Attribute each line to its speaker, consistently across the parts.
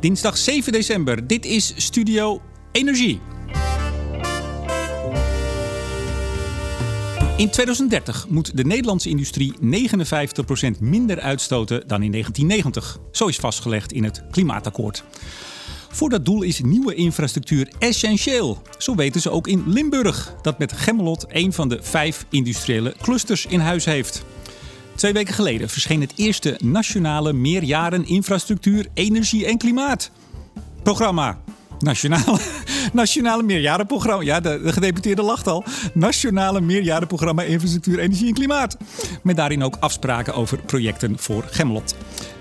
Speaker 1: Dinsdag 7 december. Dit is Studio Energie. In 2030 moet de Nederlandse industrie 59% minder uitstoten dan in 1990. Zo is vastgelegd in het klimaatakkoord. Voor dat doel is nieuwe infrastructuur essentieel. Zo weten ze ook in Limburg, dat met Gemmelot een van de vijf industriële clusters in huis heeft. Twee weken geleden verscheen het eerste nationale meerjaren infrastructuur, energie en klimaat programma. Nationale, nationale meerjarenprogramma. Ja, de, de gedeputeerde lacht al. Nationale meerjarenprogramma Infrastructuur, Energie en Klimaat. Met daarin ook afspraken over projecten voor Gemmelot.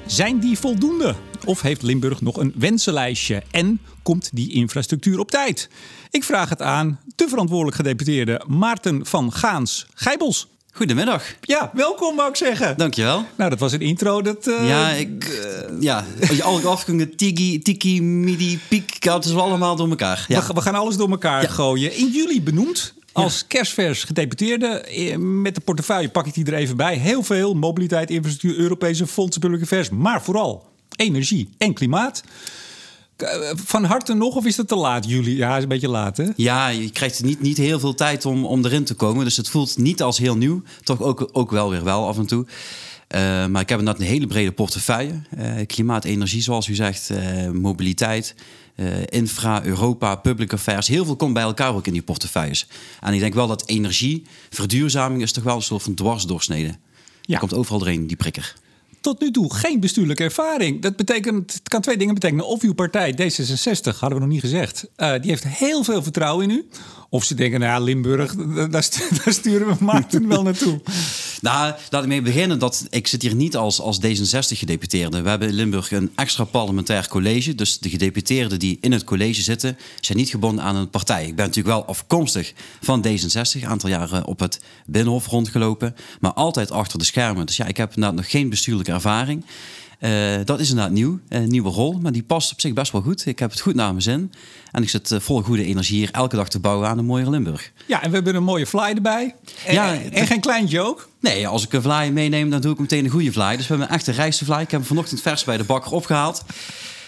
Speaker 1: Zijn die voldoende? Of heeft Limburg nog een wensenlijstje? En komt die infrastructuur op tijd? Ik vraag het aan de verantwoordelijk gedeputeerde Maarten van Gaans Gijbels.
Speaker 2: Goedemiddag.
Speaker 1: Ja, welkom wou ik zeggen.
Speaker 2: Dankjewel.
Speaker 1: Nou, dat was een intro. Dat, uh,
Speaker 2: ja, ik, uh, ja, je alle afgingen, tiki, tiki, midi, piek, het is wel allemaal door elkaar.
Speaker 1: Ja. We, we, gaan alles door elkaar ja. gooien. In juli benoemd als kerstvers gedeputeerde. Eh, met de portefeuille pak ik die er even bij. Heel veel mobiliteit, infrastructuur, Europese fondsen, publieke vers. Maar vooral energie en klimaat. Van harte nog of is het te laat, juli? Ja, is een beetje laat, hè?
Speaker 2: Ja, je krijgt niet, niet heel veel tijd om, om erin te komen. Dus het voelt niet als heel nieuw. Toch ook, ook wel weer wel af en toe. Uh, maar ik heb inderdaad een hele brede portefeuille. Uh, klimaat, energie, zoals u zegt, uh, mobiliteit, infra, Europa, public affairs. Heel veel komt bij elkaar ook in die portefeuilles. En ik denk wel dat energie, verduurzaming is toch wel een soort van dwarsdoorsnede. Ja. Er komt overal doorheen, die prikker
Speaker 1: tot nu toe geen bestuurlijke ervaring. Dat betekent, het kan twee dingen betekenen. Of uw partij, D66, hadden we nog niet gezegd, uh, die heeft heel veel vertrouwen in u. Of ze denken, nou ja, Limburg, daar, sturen we Maarten wel naartoe.
Speaker 2: Nou, laat ik mee beginnen. Dat, ik zit hier niet als, als D66-gedeputeerde. We hebben in Limburg een extra parlementair college. Dus de gedeputeerden die in het college zitten... zijn niet gebonden aan een partij. Ik ben natuurlijk wel afkomstig van D66. Een aantal jaren op het Binnenhof rondgelopen. Maar altijd achter de schermen. Dus ja, ik heb inderdaad nog geen bestuurlijke ervaring. Uh, dat is inderdaad nieuw, een nieuwe rol, maar die past op zich best wel goed. Ik heb het goed naar mijn zin en ik zit uh, vol goede energie hier elke dag te bouwen aan een mooie Limburg.
Speaker 1: Ja, en we hebben een mooie fly erbij. En, ja, en geen klein joke.
Speaker 2: Nee, als ik een fly meeneem, dan doe ik meteen een goede fly. Dus we hebben een echte rijstfly. Ik heb hem vanochtend vers bij de bakker opgehaald.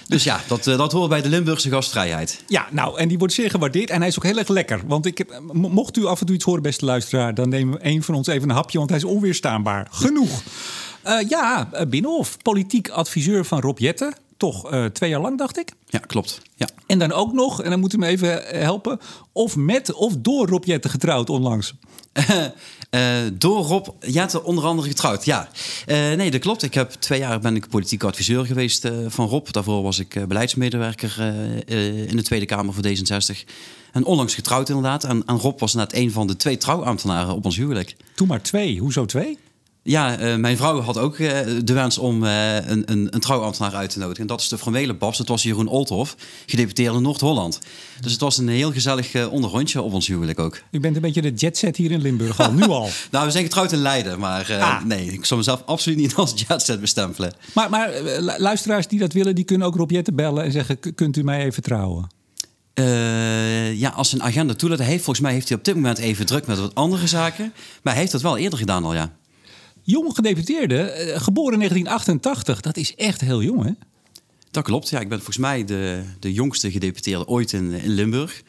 Speaker 2: Dus ja, dat, dat hoort bij de Limburgse gastvrijheid.
Speaker 1: Ja, nou, en die wordt zeer gewaardeerd. En hij is ook heel erg lekker. Want ik heb, mocht u af en toe iets horen, beste luisteraar... dan nemen we een van ons even een hapje, want hij is onweerstaanbaar. Genoeg. Uh, ja, Binnenhof, politiek adviseur van Rob Jetten. Toch uh, twee jaar lang, dacht ik.
Speaker 2: Ja, klopt. Ja.
Speaker 1: En dan ook nog, en dan moet u me even helpen... of met of door Rob Jetten getrouwd onlangs.
Speaker 2: Uh, door Rob Jetten onder andere getrouwd, ja. Uh, nee, dat klopt. Ik heb twee jaar ben ik politiek adviseur geweest uh, van Rob. Daarvoor was ik beleidsmedewerker in de Tweede Kamer voor D66. En onlangs getrouwd inderdaad. En, en Rob was net een van de twee trouwambtenaren op ons huwelijk.
Speaker 1: Toen maar twee. Hoezo twee?
Speaker 2: Ja, uh, mijn vrouw had ook uh, de wens om uh, een, een, een, trouwambtenaar uit te nodigen. En dat is de Van Babs. Dat was Jeroen Olthof, gedeputeerde Noord-Holland. Dus het was een heel gezellig onderrondje op ons huwelijk ook.
Speaker 1: U bent een beetje de jetset hier in Limburg al, nu al.
Speaker 2: nou, we zijn getrouwd in Leiden. Maar ah. nee, ik zou mezelf absoluut niet als jetset bestempelen.
Speaker 1: Maar, maar luisteraars die dat willen, die kunnen ook Rob Jetten bellen en zeggen... kunt u mij even trouwen?
Speaker 2: ja, als zijn agenda toelaat. Hij heeft, volgens mij heeft hij op dit moment even druk met wat andere zaken. Maar hij heeft dat wel eerder gedaan al, ja.
Speaker 1: Jong gedeputeerde, eh, geboren in 1988. Dat is echt heel jong, hè?
Speaker 2: Dat klopt, ja. Ik ben volgens mij de, de jongste gedeputeerde ooit in, in Limburg.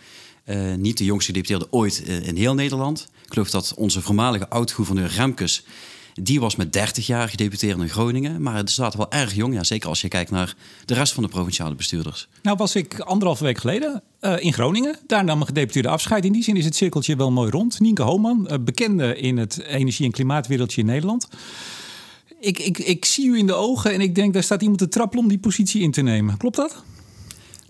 Speaker 2: Uh, niet de jongste gedeputeerde ooit in, in heel Nederland. Ik geloof dat onze voormalige oud-gouverneur Remkes die was met 30 jaar gedeputeerd in Groningen. Maar het staat wel erg jong, ja, zeker als je kijkt naar de rest van de provinciale bestuurders.
Speaker 1: Nou was ik anderhalve week geleden uh, in Groningen. Daar nam een gedeputeerde afscheid. In die zin is het cirkeltje wel mooi rond. Nienke Hooman, uh, bekende in het energie- en klimaatwereldje in Nederland. Ik, ik, ik zie u in de ogen en ik denk, daar staat iemand te trappelen om die positie in te nemen. Klopt dat?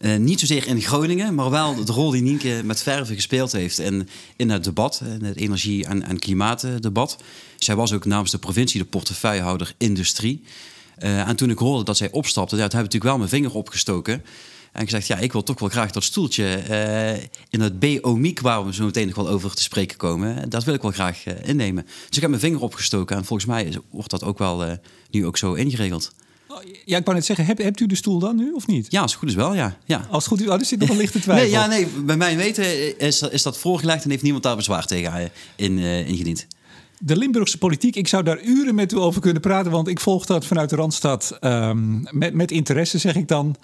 Speaker 2: Uh, niet zozeer in Groningen, maar wel de rol die Nienke met verve gespeeld heeft in, het debat, in het energie- en, klimaatdebat. Zij was ook namens de provincie de portefeuillehouder industrie. Uh, en toen ik hoorde dat zij opstapte, ja, toen heb ik natuurlijk wel mijn vinger opgestoken. En gezegd, ja, ik wil toch wel graag dat stoeltje in het BOMIC, waar we zo meteen nog wel over te spreken komen, dat wil ik wel graag innemen. Dus ik heb mijn vinger opgestoken en volgens mij wordt dat ook wel nu ook zo ingeregeld.
Speaker 1: Ja, ik wou net zeggen, hebt, hebt u de stoel dan nu of niet?
Speaker 2: Ja, als het goed is wel, ja. ja.
Speaker 1: Als het goed is, oh, er zit nog een lichte twijfel.
Speaker 2: nee, ja, nee, bij mij weten is, is dat voorgelegd en heeft niemand daar bezwaar tegen in, ingediend.
Speaker 1: De Limburgse politiek, ik zou daar uren met u over kunnen praten, want ik volg dat vanuit de Randstad um, met, met interesse, zeg ik dan.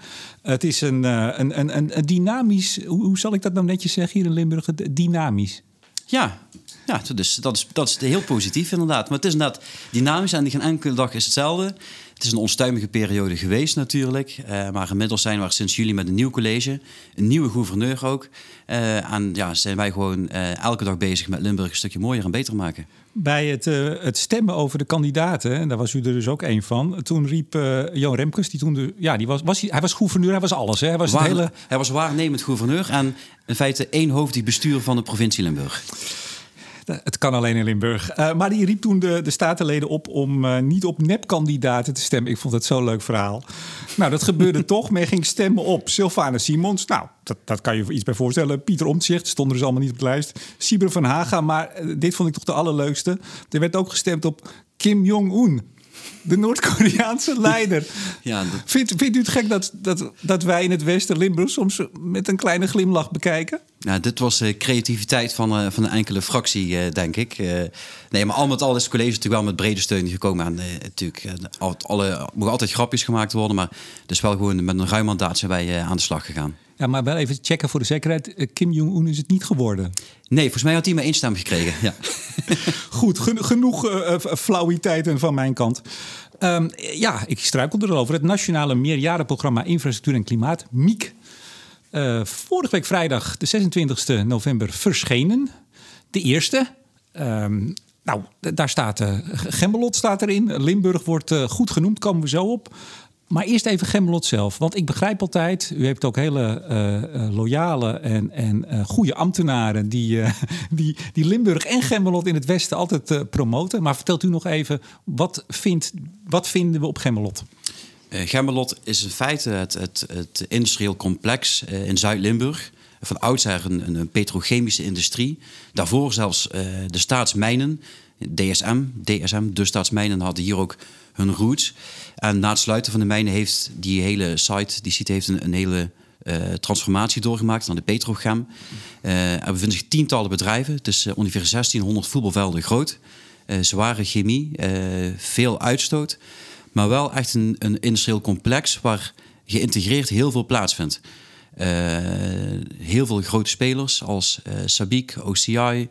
Speaker 1: Het is een, uh, een, een, een, dynamisch, hoe, hoe, zal ik dat nou netjes zeggen hier in Limburg? Dynamisch.
Speaker 2: Ja, ja dus dat, is, dat is heel positief inderdaad. Maar het is inderdaad dynamisch en geen enkele dag is hetzelfde. Het is een onstuimige periode geweest natuurlijk. Uh, maar inmiddels zijn we sinds juli met een nieuw college. Een nieuwe gouverneur ook. Uh, en ja, zijn wij gewoon uh, elke dag bezig met Limburg een stukje mooier en beter maken.
Speaker 1: Bij het, het stemmen over de kandidaten, en daar was u er dus ook een van. Toen riep Jan Remkes, die toen de, ja, die was, was hij, hij was gouverneur, hij was alles. Hè? Hij, was
Speaker 2: Waar,
Speaker 1: het hele...
Speaker 2: hij was waarnemend gouverneur en in feite één hoofdig bestuur van de provincie Limburg.
Speaker 1: Het kan alleen in Limburg. Uh, maar die riep toen de, de statenleden op om uh, niet op nepkandidaten te stemmen. Ik vond het zo'n leuk verhaal. Nou, dat gebeurde toch. Men ging stemmen op Sylvana Simons. Nou, dat, dat kan je iets bij voorstellen. Pieter Omtzigt stond er dus allemaal niet op de lijst. Sieber van Haga. Maar uh, dit vond ik toch de allerleukste. Er werd ook gestemd op Kim Jong-un de Noord-Koreaanse leider. Ja, dat... vindt, vindt u het gek dat, dat, dat wij in het Westen Limburg soms met een kleine glimlach bekijken?
Speaker 2: Nou, dit was uh, creativiteit van, uh, van een enkele fractie, uh, denk ik. nee, maar al met al is het college natuurlijk wel met brede steun gekomen. En natuurlijk, alle, mogen altijd grapjes gemaakt worden, maar dus wel gewoon met een ruim mandaat zijn wij aan de slag gegaan.
Speaker 1: Ja, maar wel even checken voor de zekerheid. Kim Jong-un is het niet geworden.
Speaker 2: Nee, volgens mij had hij maar één stem gekregen. Ja.
Speaker 1: Goed, genoeg uh, flauwiteiten van mijn kant. Um, ja, ik struikel erover. Het Nationale Meerjarenprogramma Infrastructuur en Klimaat, MIEK. Uh, vorige week vrijdag, de 26 november, verschenen. De eerste. Um, nou, daar staat uh, Gemmelot staat erin. Limburg wordt uh, goed genoemd, komen we zo op. Maar eerst even Gemmelot zelf. Want ik begrijp altijd, u hebt ook hele uh, loyale en, en uh, goede ambtenaren die, die, die Limburg en Gemmelot in het Westen altijd promoten. Maar vertelt u nog even, wat, vindt, wat vinden we op Gemmelot?
Speaker 2: Gemmelot is in feite het, het, het industrieel complex in Zuid-Limburg. Van oudsher een, een, petrochemische industrie. Daarvoor zelfs de staatsmijnen, DSM. DSM, de staatsmijnen, hadden hier ook hun roots. En na het sluiten van de mijnen heeft die hele site, die site heeft een, hele uh, transformatie doorgemaakt naar de Petrochem. Uh, er bevinden zich tientallen bedrijven. Uh, ongeveer 1600 voetbalvelden groot. zware chemie, veel uitstoot. Maar wel echt een, een industrieel complex waar geïntegreerd heel veel plaatsvindt. heel veel grote spelers als Sabic, OCI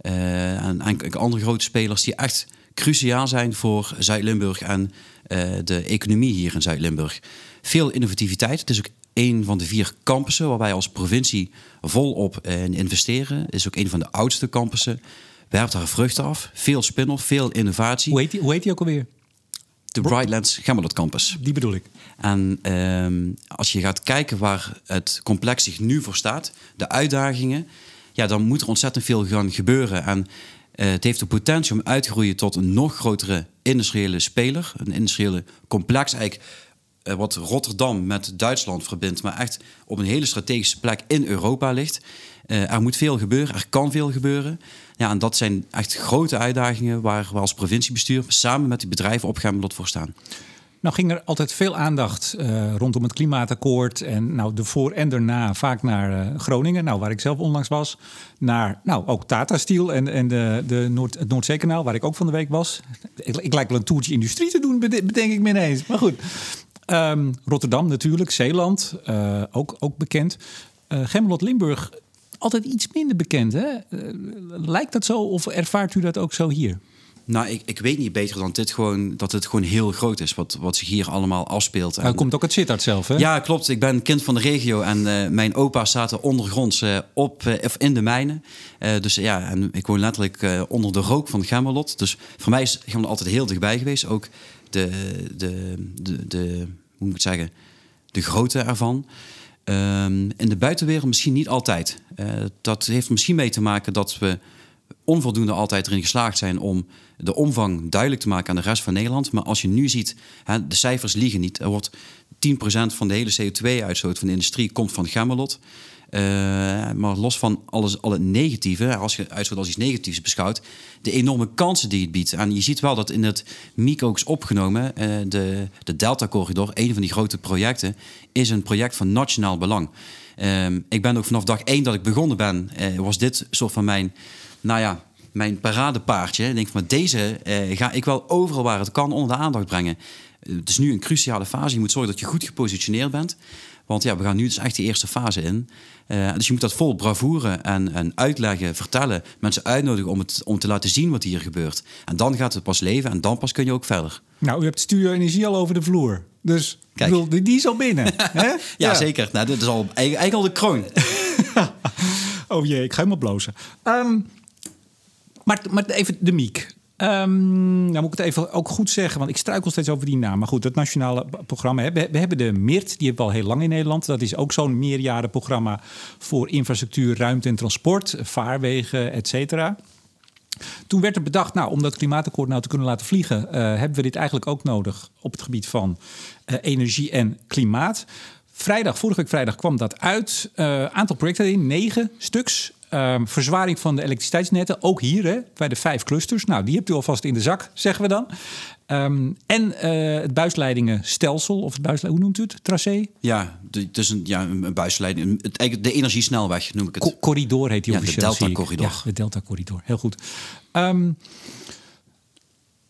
Speaker 2: en, en andere grote spelers die echt cruciaal zijn voor Zuid-Limburg en uh, de economie hier in Zuid-Limburg. Veel innovativiteit. Het is ook een van de vier campussen waar wij als provincie volop uh, investeren. Het is ook een van de oudste campussen. Werpt daar vruchten af. Veel spin-off, veel innovatie.
Speaker 1: Hoe heet die, hoe heet die ook alweer?
Speaker 2: De Brightlands Gemmelot Campus.
Speaker 1: Die bedoel ik.
Speaker 2: En um, als je gaat kijken waar het complex zich nu voor staat, de uitdagingen, ja, dan moet er ontzettend veel gaan gebeuren. En uh, het heeft de potentie om uit te groeien tot een nog grotere industriële speler. Een industriële complex eigenlijk uh, wat Rotterdam met Duitsland verbindt, maar echt op een hele strategische plek in Europa ligt. Uh, er moet veel gebeuren, er kan veel gebeuren. Ja, en dat zijn echt grote uitdagingen waar we als provinciebestuur samen met die bedrijven op gaan voor staan.
Speaker 1: Nou ging er altijd veel aandacht uh, rondom het klimaatakkoord. En nou, de voor en daarna vaak naar uh, Groningen, nou, waar ik zelf onlangs was. Naar nou, ook Tata Steel en, en de, de Noord, het Noordzeekanaal, waar ik ook van de week was. Ik, ik lijk wel een toertje industrie te doen, bedenk ik me ineens. Maar goed, um, Rotterdam natuurlijk, Zeeland, uh, ook, ook bekend. Gemmelot, Limburg, altijd iets minder bekend. Hè? lijkt dat zo of ervaart u dat ook zo hier?
Speaker 2: Nou, ik, ik weet niet beter dan dit gewoon dat het gewoon heel groot is wat, wat zich hier allemaal afspeelt.
Speaker 1: En, komt ook het Sittard zelf, hè?
Speaker 2: Ja, klopt. Ik ben kind van de regio en uh, mijn opa zaten ondergronds uh, op uh, of in de mijnen. dus ja, en ik woon letterlijk onder de rook van Gemmelot. Dus voor mij is Gemmelot altijd heel dichtbij geweest. Ook de, de, de, de hoe moet ik het zeggen, de grootte ervan. Um, in de buitenwereld misschien niet altijd. dat heeft misschien mee te maken dat we onvoldoende altijd erin geslaagd zijn om de omvang duidelijk te maken aan de rest van Nederland. Maar als je nu ziet, hè, de cijfers liegen niet. Er wordt 10% van de hele CO2-uitstoot van de industrie komt van Gemmelot. Uh, maar los van alles, al het negatieve, als je uitstoot als iets negatiefs beschouwt, de enorme kansen die het biedt. En je ziet wel dat in het MICO is opgenomen, uh, de, de Delta-corridor, een van die grote projecten, is een project van nationaal belang. Uh, ik ben ook vanaf dag één dat ik begonnen ben, uh, was dit soort van mijn, nou ja, mijn paradepaardje. Ik denk van deze eh, ga ik wel overal waar het kan onder de aandacht brengen. Eh, het is nu een cruciale fase. Je moet zorgen dat je goed gepositioneerd bent. Want ja, we gaan nu dus echt de eerste fase in. Uh, dus je moet dat vol bravoure en, en uitleggen, vertellen, mensen uitnodigen om, het, om te laten zien wat hier gebeurt. En dan gaat het pas leven en dan pas kun je ook verder.
Speaker 1: Nou, u hebt Studio Energie al over de vloer. Dus Kijk. Bedoel, die is al binnen. hè?
Speaker 2: Ja, ja, zeker. Nou, dit is al eigenlijk al de kroon.
Speaker 1: oh jee, ik ga helemaal blozen. Um, maar, maar even de Miek. Um, nou moet ik het even ook goed zeggen, want ik struikel steeds over die naam. Maar goed, het nationale programma. We, hebben de MIRT, die hebben we al heel lang in Nederland. Dat is ook zo'n meerjarenprogramma voor infrastructuur, ruimte en transport, vaarwegen, et cetera. Toen werd er bedacht, nou, om dat klimaatakkoord nou te kunnen laten vliegen, uh, hebben we dit eigenlijk ook nodig op het gebied van uh, energie en klimaat. Vrijdag, vorige week vrijdag kwam dat uit. Uh, aantal projecten in, negen stuks. Um, verzwaring van de elektriciteitsnetten, ook hier hè, bij de vijf clusters. Nou, die hebt u alvast in de zak, zeggen we dan. Um, en uh, het buisleidingenstelsel, of het buisleiding, hoe noemt u het? Tracé?
Speaker 2: Ja, het is een, ja, een buisleiding. Het, de energiesnelweg noem ik het. Co
Speaker 1: corridor heet die
Speaker 2: ja,
Speaker 1: officieel.
Speaker 2: De Delta-corridor.
Speaker 1: Ja, de Delta-corridor. Heel goed. Um,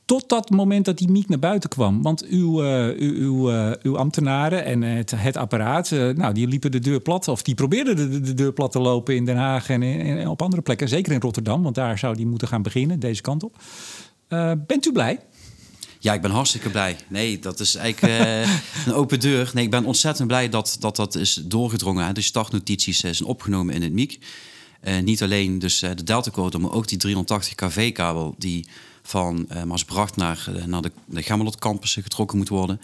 Speaker 1: tot dat moment dat die Miek naar buiten kwam. Want uw, uh, uw, uh, uw ambtenaren en het, het apparaat, uh, nou, die liepen de deur plat. Of die probeerden de, de deur plat te lopen in Den Haag en, en, en, op andere plekken. Zeker in Rotterdam, want daar zou die moeten gaan beginnen, deze kant op. bent u blij?
Speaker 2: Ja, ik ben hartstikke blij. Nee, dat is eigenlijk een open deur. Nee, ik ben ontzettend blij dat dat, dat is doorgedrongen. De startnotities zijn opgenomen in het MIEK. niet alleen dus de Delta-code, maar ook die 380 kV-kabel... die van uh, Maasbracht naar, uh, naar de, de Gemmelot campus getrokken moet worden.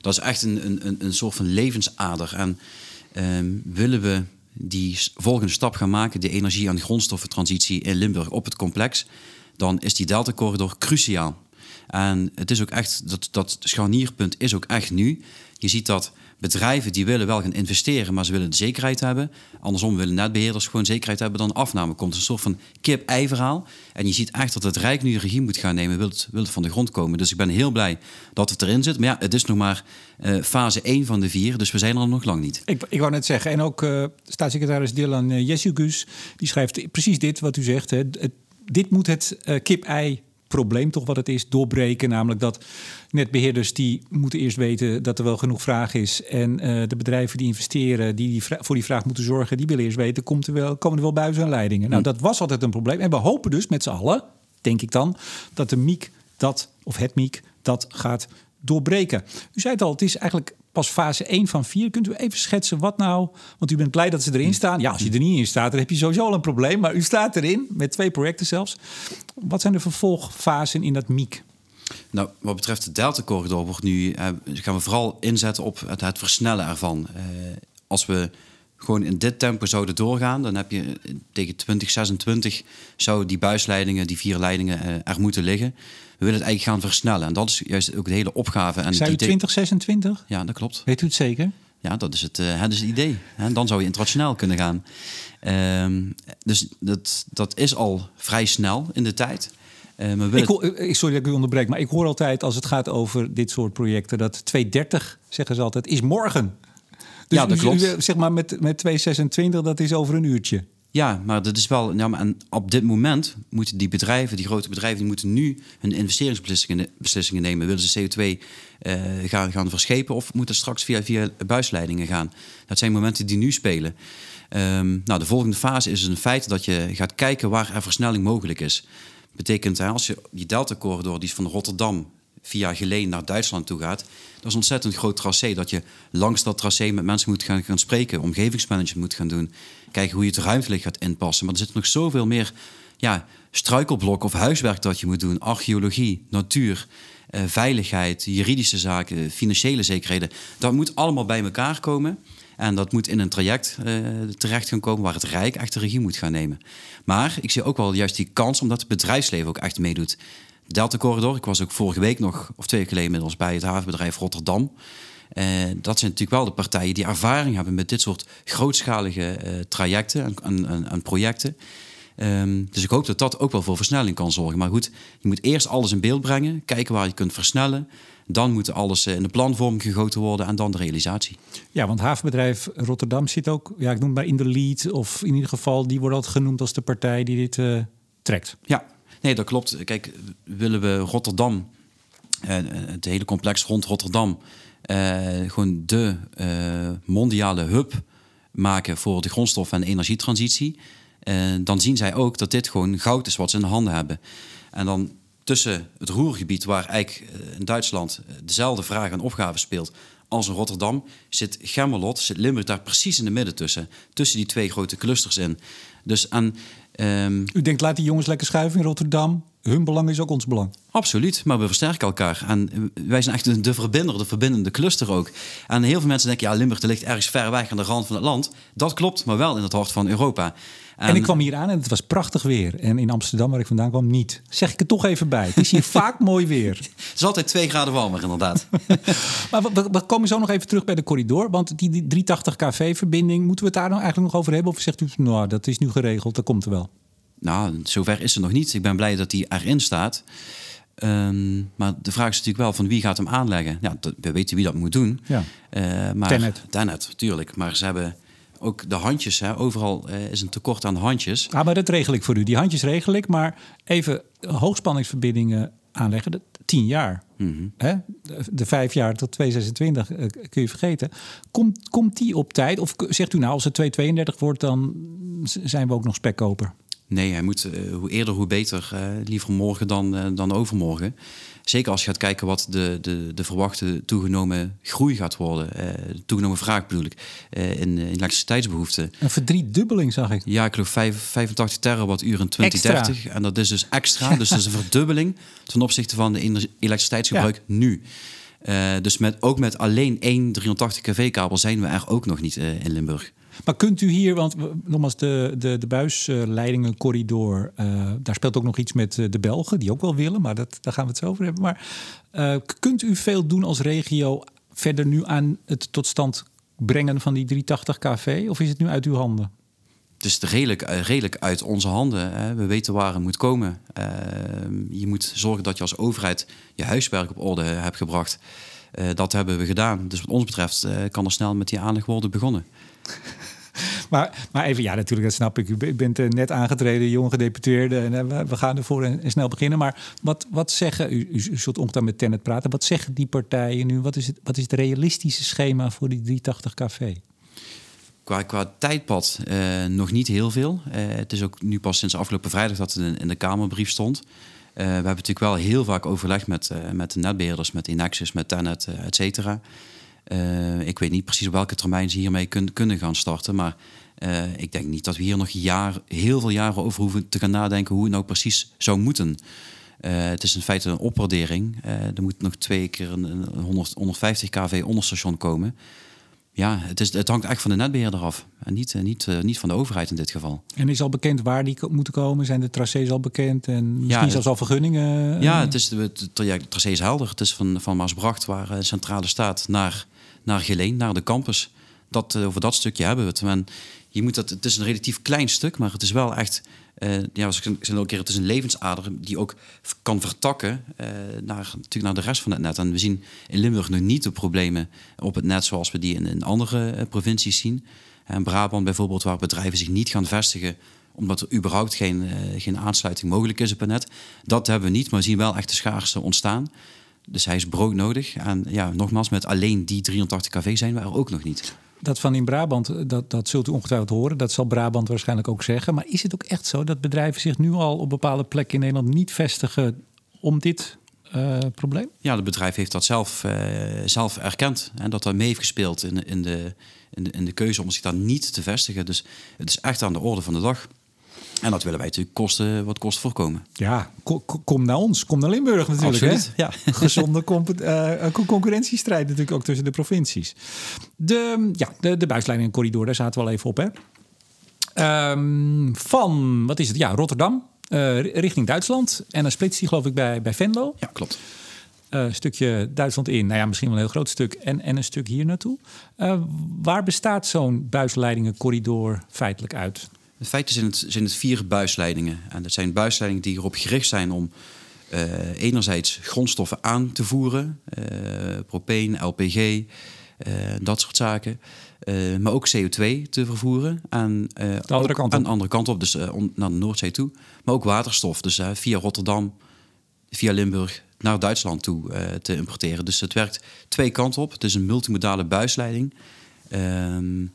Speaker 2: Dat is echt een, een, een soort van levensader. En ehm, willen we die volgende stap gaan maken, de energie- en grondstoffentransitie in Limburg op het complex, dan is die Delta-corridor cruciaal. En het is ook echt, dat, dat scharnierpunt is ook echt nu. Je ziet dat bedrijven die willen wel gaan investeren, maar ze willen de zekerheid hebben. Andersom willen netbeheerders gewoon zekerheid hebben dan afname komt. Een soort van kip-ei verhaal. En je ziet echt dat het Rijk nu regie moet gaan nemen, wil het, wil van de grond komen. Dus ik ben heel blij dat het erin zit. Maar ja, het is nog maar uh, fase 1 van de vier, dus we zijn er nog lang niet.
Speaker 1: Ik, ik wou net zeggen, en ook uh, staatssecretaris Dylan uh, Jessugus, die schrijft precies dit wat u zegt. Hè. Dit moet het kip-ei probleem toch wat het is doorbreken. Namelijk dat netbeheerders die moeten eerst weten dat er wel genoeg vraag is. En uh, de bedrijven die investeren, die, die voor die vraag moeten zorgen, die willen eerst weten, komt er wel, komen er wel buizen en leidingen. Nou, hm. dat was altijd een probleem. En we hopen dus met z'n allen, denk ik dan, dat de MIek dat, of het MIek, dat gaat doorbreken. U zei het al, het is eigenlijk pas fase 1 van 4. Kunt u even schetsen wat nou? Want u bent blij dat ze erin staan. Ja, als je er niet in staat, dan heb je sowieso al een probleem. Maar u staat erin, met twee projecten zelfs. Wat zijn de vervolgfasen in dat MIEK?
Speaker 2: Nou, wat betreft de Delta-corridor wordt nu, eh, gaan we vooral inzetten op het, versnellen ervan. Eh, als we gewoon in dit tempo zouden doorgaan, dan heb je eh, tegen 2026 zou die buisleidingen, die vier leidingen er moeten liggen. We willen het eigenlijk gaan versnellen. En dat is juist ook de hele opgave. En
Speaker 1: Zijn u 2026?
Speaker 2: Ja, dat klopt.
Speaker 1: Weet u het zeker?
Speaker 2: Ja, dat is het, uh, het, is het idee. En dan zou je internationaal kunnen gaan. Um, dus dat, dat is al vrij snel in de tijd.
Speaker 1: Uh, maar ik hoor, sorry dat ik u onderbreek, maar ik hoor altijd als het gaat over dit soort projecten dat 230, zeggen ze altijd, is morgen. Dus ja, dat klopt. U, zeg maar met, met 226, dat is over een uurtje.
Speaker 2: Ja, maar dat is wel. Maar en op dit moment moeten die bedrijven, die grote bedrijven, die moeten nu hun investeringsbeslissingen beslissingen nemen. Willen ze CO2 uh, eh, gaan, gaan verschepen of moeten straks via, via buisleidingen gaan? Dat zijn momenten die nu spelen. Um, nou, de volgende fase is een feit dat je gaat kijken waar er versnelling mogelijk is. Betekent als je die Delta-corridor, die is van Rotterdam via Geleen naar Duitsland toe gaat. Dat is ontzettend groot tracé. Dat je langs dat tracé met mensen moet gaan, spreken, omgevingsmanagement moet gaan doen. Kijken hoe je het ruimtelijk gaat inpassen. Maar er zit nog zoveel meer ja, struikelblokken of huiswerk dat je moet doen. Archeologie, natuur, eh, veiligheid, juridische zaken, financiële zekerheden. Dat moet allemaal bij elkaar komen. En dat moet in een traject uh, terecht gaan komen waar het Rijk echt de regie moet gaan nemen. Maar ik zie ook wel juist die kans omdat het bedrijfsleven ook echt meedoet. Delta Corridor. Ik was ook vorige week nog, of twee weken geleden inmiddels, bij het havenbedrijf Rotterdam. Uh, dat zijn natuurlijk wel de partijen die ervaring hebben met dit soort grootschalige uh, trajecten en, en, en projecten. Um, dus ik hoop dat dat ook wel voor versnelling kan zorgen. Maar goed, je moet eerst alles in beeld brengen, kijken waar je kunt versnellen. Dan moet alles eh, in de planvorm gegoten worden en dan de realisatie.
Speaker 1: Ja, want havenbedrijf Rotterdam zit ook, ja, ik noem maar in de lead, of in ieder geval, die wordt altijd genoemd als de partij die dit uh, trekt.
Speaker 2: Ja, Nee, dat klopt. Kijk, willen we Rotterdam, uh, het hele complex rond Rotterdam, uh, gewoon de uh, mondiale hub maken voor de grondstof- en energietransitie, dan zien zij ook dat dit gewoon goud is wat ze in de handen hebben. En dan tussen het Roergebied, waar eigenlijk in Duitsland dezelfde vraag en opgave speelt, als in Rotterdam zit Gemmelot, zit Limburg daar precies in de midden tussen. Tussen die twee grote clusters in. Dus aan,
Speaker 1: um... U denkt, laat die jongens lekker schuiven in Rotterdam. Hun belang is ook ons belang.
Speaker 2: Absoluut, maar we versterken elkaar. En wij zijn echt de verbinder, de verbindende cluster ook. En heel veel mensen denken, ja, Limburg ligt ergens ver weg aan de rand van het land. Dat klopt, maar wel in het hart van Europa.
Speaker 1: En, ik kwam hier aan en het was prachtig weer. En in Amsterdam, waar ik vandaan kwam, niet. Zeg ik er toch even bij. Het is hier vaak mooi weer.
Speaker 2: Het is altijd twee graden warmer, inderdaad.
Speaker 1: maar we, we, komen zo nog even terug bij de corridor. Want die, die 380 kV-verbinding, moeten we het daar nou eigenlijk nog over hebben? Of zegt u, nou, dat is nu geregeld, dat komt er wel?
Speaker 2: Nou, zover is het nog niet. Ik ben blij dat die erin staat. Ehm, maar de vraag is natuurlijk wel van wie gaat hem aanleggen. Ja, we weten wie dat moet doen. Ja.
Speaker 1: Uh, maar, Tenet.
Speaker 2: Tenet, tuurlijk. Maar ze hebben ook de handjes. Hè. Overal uh, is een tekort aan handjes.
Speaker 1: Ah, maar dat regel ik voor u. Die handjes regel ik. Maar even hoogspanningsverbindingen aanleggen, dat, tien jaar. Mm Hè? De, vijf jaar tot 226 uh, eh, kun je vergeten. Komt, komt die op tijd? Of zegt u nou, als het 232 wordt, dan zijn we ook nog spekkoper?
Speaker 2: Nee, hij moet uh, hoe eerder, hoe beter. Uh, liever morgen dan, dan overmorgen. Zeker als je gaat kijken wat de, de, de verwachte toegenomen groei gaat worden. Uh, toegenomen vraag bedoel ik. Uh, in, in elektriciteitsbehoeften.
Speaker 1: Een verdriedubbeling zag ik.
Speaker 2: Ja, ik geloof 5, 85 terawattuur in 2030. En dat is dus extra. dus dat is een verdubbeling ten opzichte van de elektriciteitsgebruik nu. Uh, dus met, ook met alleen één 380 kV-kabel zijn we er ook nog niet in Limburg.
Speaker 1: Maar kunt u hier, want nogmaals, de, de, de buisleidingencorridor, uh, daar speelt ook nog iets met eh, de Belgen, die ook wel willen, maar dat, daar gaan we het zo over hebben. Maar uh, kunt u veel doen als regio verder nu aan het tot stand brengen van die 380 kV? Of is het nu uit uw handen?
Speaker 2: Het is redelijk, redelijk uit onze handen. We weten waar het moet komen. Je moet zorgen dat je als overheid je huiswerk op orde hebt gebracht. Dat hebben we gedaan. Dus wat ons betreft kan er snel met die aanleg worden begonnen.
Speaker 1: maar, maar even, ja, natuurlijk, dat snap ik. U bent uh, net aangetreden, jonge gedeputeerde. En uh, we gaan ervoor en, snel beginnen. Maar wat, wat zeggen, u, u, zult ongetwijfeld met Tennet praten. Wat zeggen die partijen nu? Wat is het, wat is het realistische schema voor die 380 kV?
Speaker 2: Qua, tijdpad uh, nog niet heel veel. het is ook nu pas sinds afgelopen vrijdag dat het in, de Kamerbrief stond. we hebben natuurlijk wel heel vaak overlegd met, met de netbeheerders, met Inexus, met Tenet, et cetera. Uh, ik weet niet precies op welke termijn ze hiermee kun, kunnen gaan starten. Maar uh, ik denk niet dat we hier nog jaar, heel veel jaren over hoeven te gaan nadenken hoe het nou precies zou moeten. Uh, het is in feite een opwaardering. er moet nog twee keer een, een 100, 150 kV onderstation komen. Ja, het, is, het hangt echt van de netbeheerder af. En niet, niet, niet van de overheid in dit geval.
Speaker 1: En is al bekend waar die moeten komen? Zijn de tracés al bekend? En misschien ja, zelfs al vergunningen?
Speaker 2: Ja, het, is, het, het tracé is helder. Het is van, van Maasbracht, waar de centrale staat, naar naar Geleen, naar de campus. Dat, uh, over dat stukje hebben we het. Je moet dat, het is een relatief klein stuk, maar het is wel echt. Uh, ja, ik zei keer, het is een levensader die ook kan vertakken uh, naar, natuurlijk naar de rest van het net. En we zien in Limburg nog niet de problemen op het net zoals we die in, in andere provincies zien. En Brabant bijvoorbeeld, waar bedrijven zich niet gaan vestigen omdat er überhaupt geen, geen aansluiting mogelijk is op het net. Dat hebben we niet, maar we zien wel echt de schaarste ontstaan. Dus hij is broodnodig. En ja, nogmaals, met alleen die 380 kV zijn we er ook nog niet.
Speaker 1: Dat van in Brabant, dat, dat zult u ongetwijfeld horen. Dat zal Brabant waarschijnlijk ook zeggen. Maar is het ook echt zo dat bedrijven zich nu al op bepaalde plekken in Nederland niet vestigen om dit uh, probleem?
Speaker 2: Ja, het bedrijf heeft dat zelf, uh, zelf erkend. En dat dat mee heeft gespeeld in, in, de, in, de, in de keuze om zich daar niet te vestigen. Dus het is echt aan de orde van de dag. En dat willen wij natuurlijk kosten, wat kosten voorkomen.
Speaker 1: Ja, kom naar ons. Kom naar Limburg natuurlijk. Absoluut,
Speaker 2: Ja.
Speaker 1: Gezonde uh, concurrentiestrijd natuurlijk ook tussen de provincies. De, ja, de, de en corridor, daar zaten we al even op. Hè? Um, van, wat is het? Ja, Rotterdam uh, richting Duitsland. En dan splitst die geloof ik bij, bij Venlo.
Speaker 2: Ja, klopt.
Speaker 1: Uh, een stukje Duitsland in. Nou ja, misschien wel een heel groot stuk. En, en een stuk hier naartoe. Uh, waar bestaat zo'n buisleidingencorridor feitelijk uit?
Speaker 2: In feite zijn het, zijn het vier buisleidingen. En dat zijn buisleidingen die erop gericht zijn om uh, enerzijds grondstoffen aan te voeren, uh, propeen, LPG, dat soort zaken. maar ook CO2 te vervoeren aan,
Speaker 1: de andere kant
Speaker 2: aan de andere kant op, dus naar de Noordzee toe. Maar ook waterstof, dus via Rotterdam, via Limburg naar Duitsland toe te importeren. Dus het werkt twee kanten op. Het is een multimodale buisleiding. Ehm,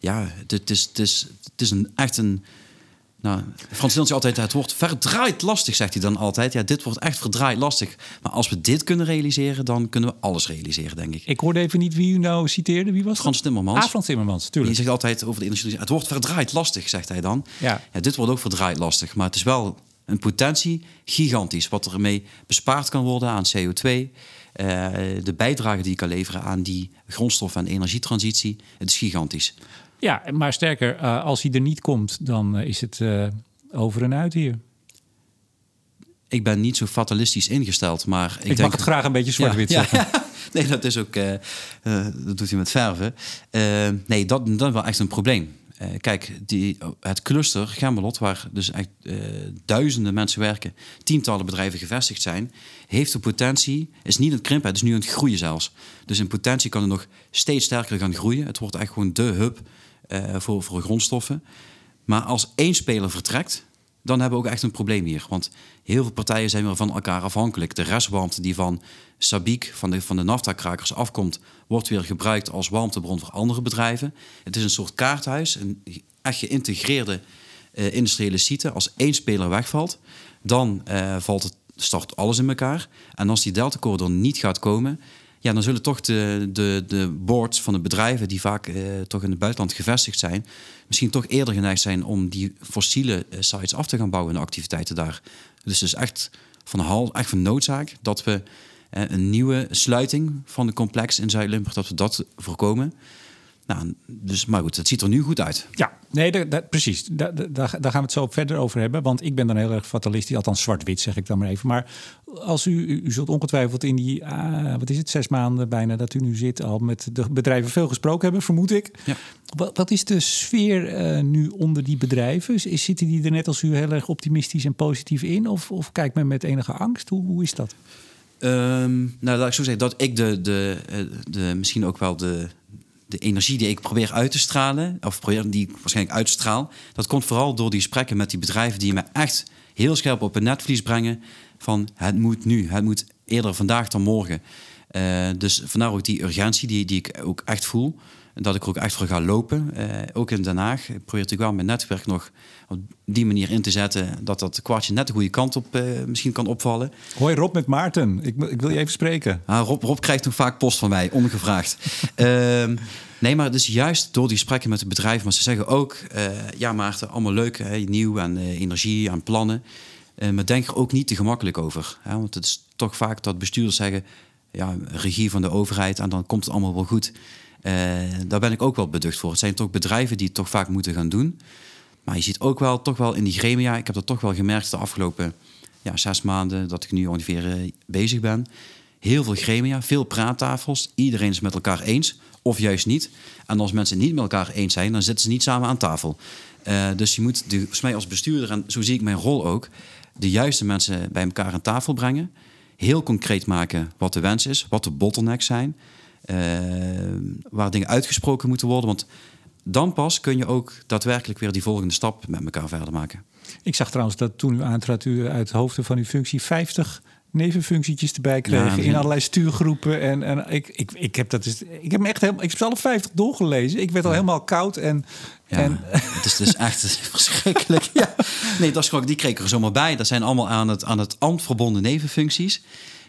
Speaker 2: ja, het is, het, is, het is een, echt een nou, Frans Nils altijd, het wordt verdraaid lastig, zegt hij dan altijd. Ja, dit wordt echt verdraaid lastig. Maar als we dit kunnen realiseren, dan kunnen we alles realiseren, denk ik.
Speaker 1: Ik hoorde even niet wie u nou citeerde. Wie was
Speaker 2: Frans
Speaker 1: dat?
Speaker 2: Timmermans.
Speaker 1: Ah, Frans Timmermans, tuurlijk.
Speaker 2: Die zegt altijd over de industrie, het wordt verdraaid lastig, zegt hij dan. Ja. ja. Dit wordt ook verdraaid lastig, maar het is wel een potentie gigantisch. Wat er ermee bespaard kan worden aan CO2. Uh, eh, de bijdrage die je kan leveren aan die grondstof- en energietransitie. Het is gigantisch.
Speaker 1: Ja, maar sterker, uh, als hij er niet komt, dan uh, is het uh, over en uit hier.
Speaker 2: Ik ben niet zo fatalistisch ingesteld, maar ik,
Speaker 1: ik
Speaker 2: denk...
Speaker 1: mag het graag een beetje zwart-wit
Speaker 2: ja,
Speaker 1: zeggen.
Speaker 2: Ja, nee, dat is ook... dat doet hij met verven. nee, dat, dat is wel echt een probleem. kijk, die, het cluster Gemmelot, waar dus echt duizenden mensen werken, tientallen bedrijven gevestigd zijn, heeft de potentie, is niet aan het krimpen, het is nu aan het groeien zelfs. Dus in potentie kan het nog steeds sterker gaan groeien. Het wordt echt gewoon de hub voor, voor grondstoffen. Maar als één speler vertrekt, dan hebben we ook echt een probleem hier. Want heel veel partijen zijn weer van elkaar afhankelijk. De restwarmte die van Sabiek, van de, van de naftakrakers afkomt, wordt weer gebruikt als warmtebron voor andere bedrijven. Het is een soort kaarthuis, een echt geïntegreerde uh, industriële site. Als één speler wegvalt, dan uh, valt het, start alles in elkaar. En als die Delta-corridor niet gaat komen, ja, dan zullen toch de, de, de boards van de bedrijven die vaak eh, toch in het buitenland gevestigd zijn, misschien toch eerder geneigd zijn om die fossiele eh, sites af te gaan bouwen en de activiteiten daar. Dus het is echt van, hal, echt van noodzaak dat we eh, een nieuwe sluiting van de complex in Zuid-Limburg, dat we dat voorkomen. Nou, dus, maar goed, het ziet er nu goed uit.
Speaker 1: Ja, nee, dat, precies. Daar, daar, gaan we het zo verder over hebben. Want ik ben dan heel erg fatalistisch, althans zwart-wit zeg ik dan maar even. Maar als u, u zult ongetwijfeld in die, uh, wat is het, zes maanden bijna dat u nu zit, al met de bedrijven veel gesproken hebben, vermoed ik. Ja. Wat, wat is de sfeer uh, nu onder die bedrijven? Is, zitten die er net als u heel erg optimistisch en positief in? Of, of kijkt men met enige angst? Hoe, hoe is dat?
Speaker 2: Um, nou, laat ik zo zeggen dat ik de, de, de, misschien ook wel de, de energie die ik probeer uit te stralen, of probeer die ik waarschijnlijk uitstraal, dat komt vooral door die gesprekken met die bedrijven die me echt heel scherp op een netvlies brengen van het moet nu, het moet eerder vandaag dan morgen. Uh, dus vandaar ook die urgentie die, die ik ook echt voel. En dat ik er ook echt voor ga lopen. Uh, ook in Den Haag. Ik probeer natuurlijk wel mijn netwerk nog op die manier in te zetten. Dat dat kwartje net de goede kant op uh, misschien kan opvallen.
Speaker 1: Hoi Rob met Maarten. Ik, ik wil je even spreken.
Speaker 2: Ah, Rob, Rob krijgt nog vaak post van mij, ongevraagd. Ehm, nee, maar dus juist door die gesprekken met de bedrijven. Maar ze zeggen ook, uh, ja Maarten, allemaal leuk. Hè, nieuw aan energie, aan plannen. maar denk er ook niet te gemakkelijk over. Hè, want het is toch vaak dat bestuurders zeggen... ja, regie van de overheid en dan komt het allemaal wel goed... Uh, daar ben ik ook wel beducht voor. Het zijn toch bedrijven die het toch vaak moeten gaan doen. Maar je ziet ook wel, toch wel in die gremia, ik heb dat toch wel gemerkt de afgelopen ja, zes maanden dat ik nu ongeveer uh, bezig ben. Heel veel gremia, veel praattafels. Iedereen is met elkaar eens, of juist niet. En als mensen niet met elkaar eens zijn, dan zitten ze niet samen aan tafel. Uh, dus je moet, de, volgens mij als bestuurder, en zo zie ik mijn rol ook, de juiste mensen bij elkaar aan tafel brengen. Heel concreet maken wat de wens is, wat de bottlenecks zijn. Uh, waar dingen uitgesproken moeten worden. Want dan pas kun je ook daadwerkelijk weer die volgende stap met elkaar verder maken.
Speaker 1: Ik zag trouwens dat toen u aantrad, u uit hoofden van uw functie 50 nevenfunctietjes erbij kreeg in allerlei stuurgroepen. En, en ik, ik, ik heb dat dus, ik heb me echt helemaal, ik heb zelf 50 doorgelezen. Ik werd al helemaal koud en.
Speaker 2: Ja,
Speaker 1: en...
Speaker 2: het is dus echt verschrikkelijk. Ja. Nee, dat is gewoon, die kreeg er zomaar bij. Dat zijn allemaal aan het, aan het ambt verbonden nevenfuncties.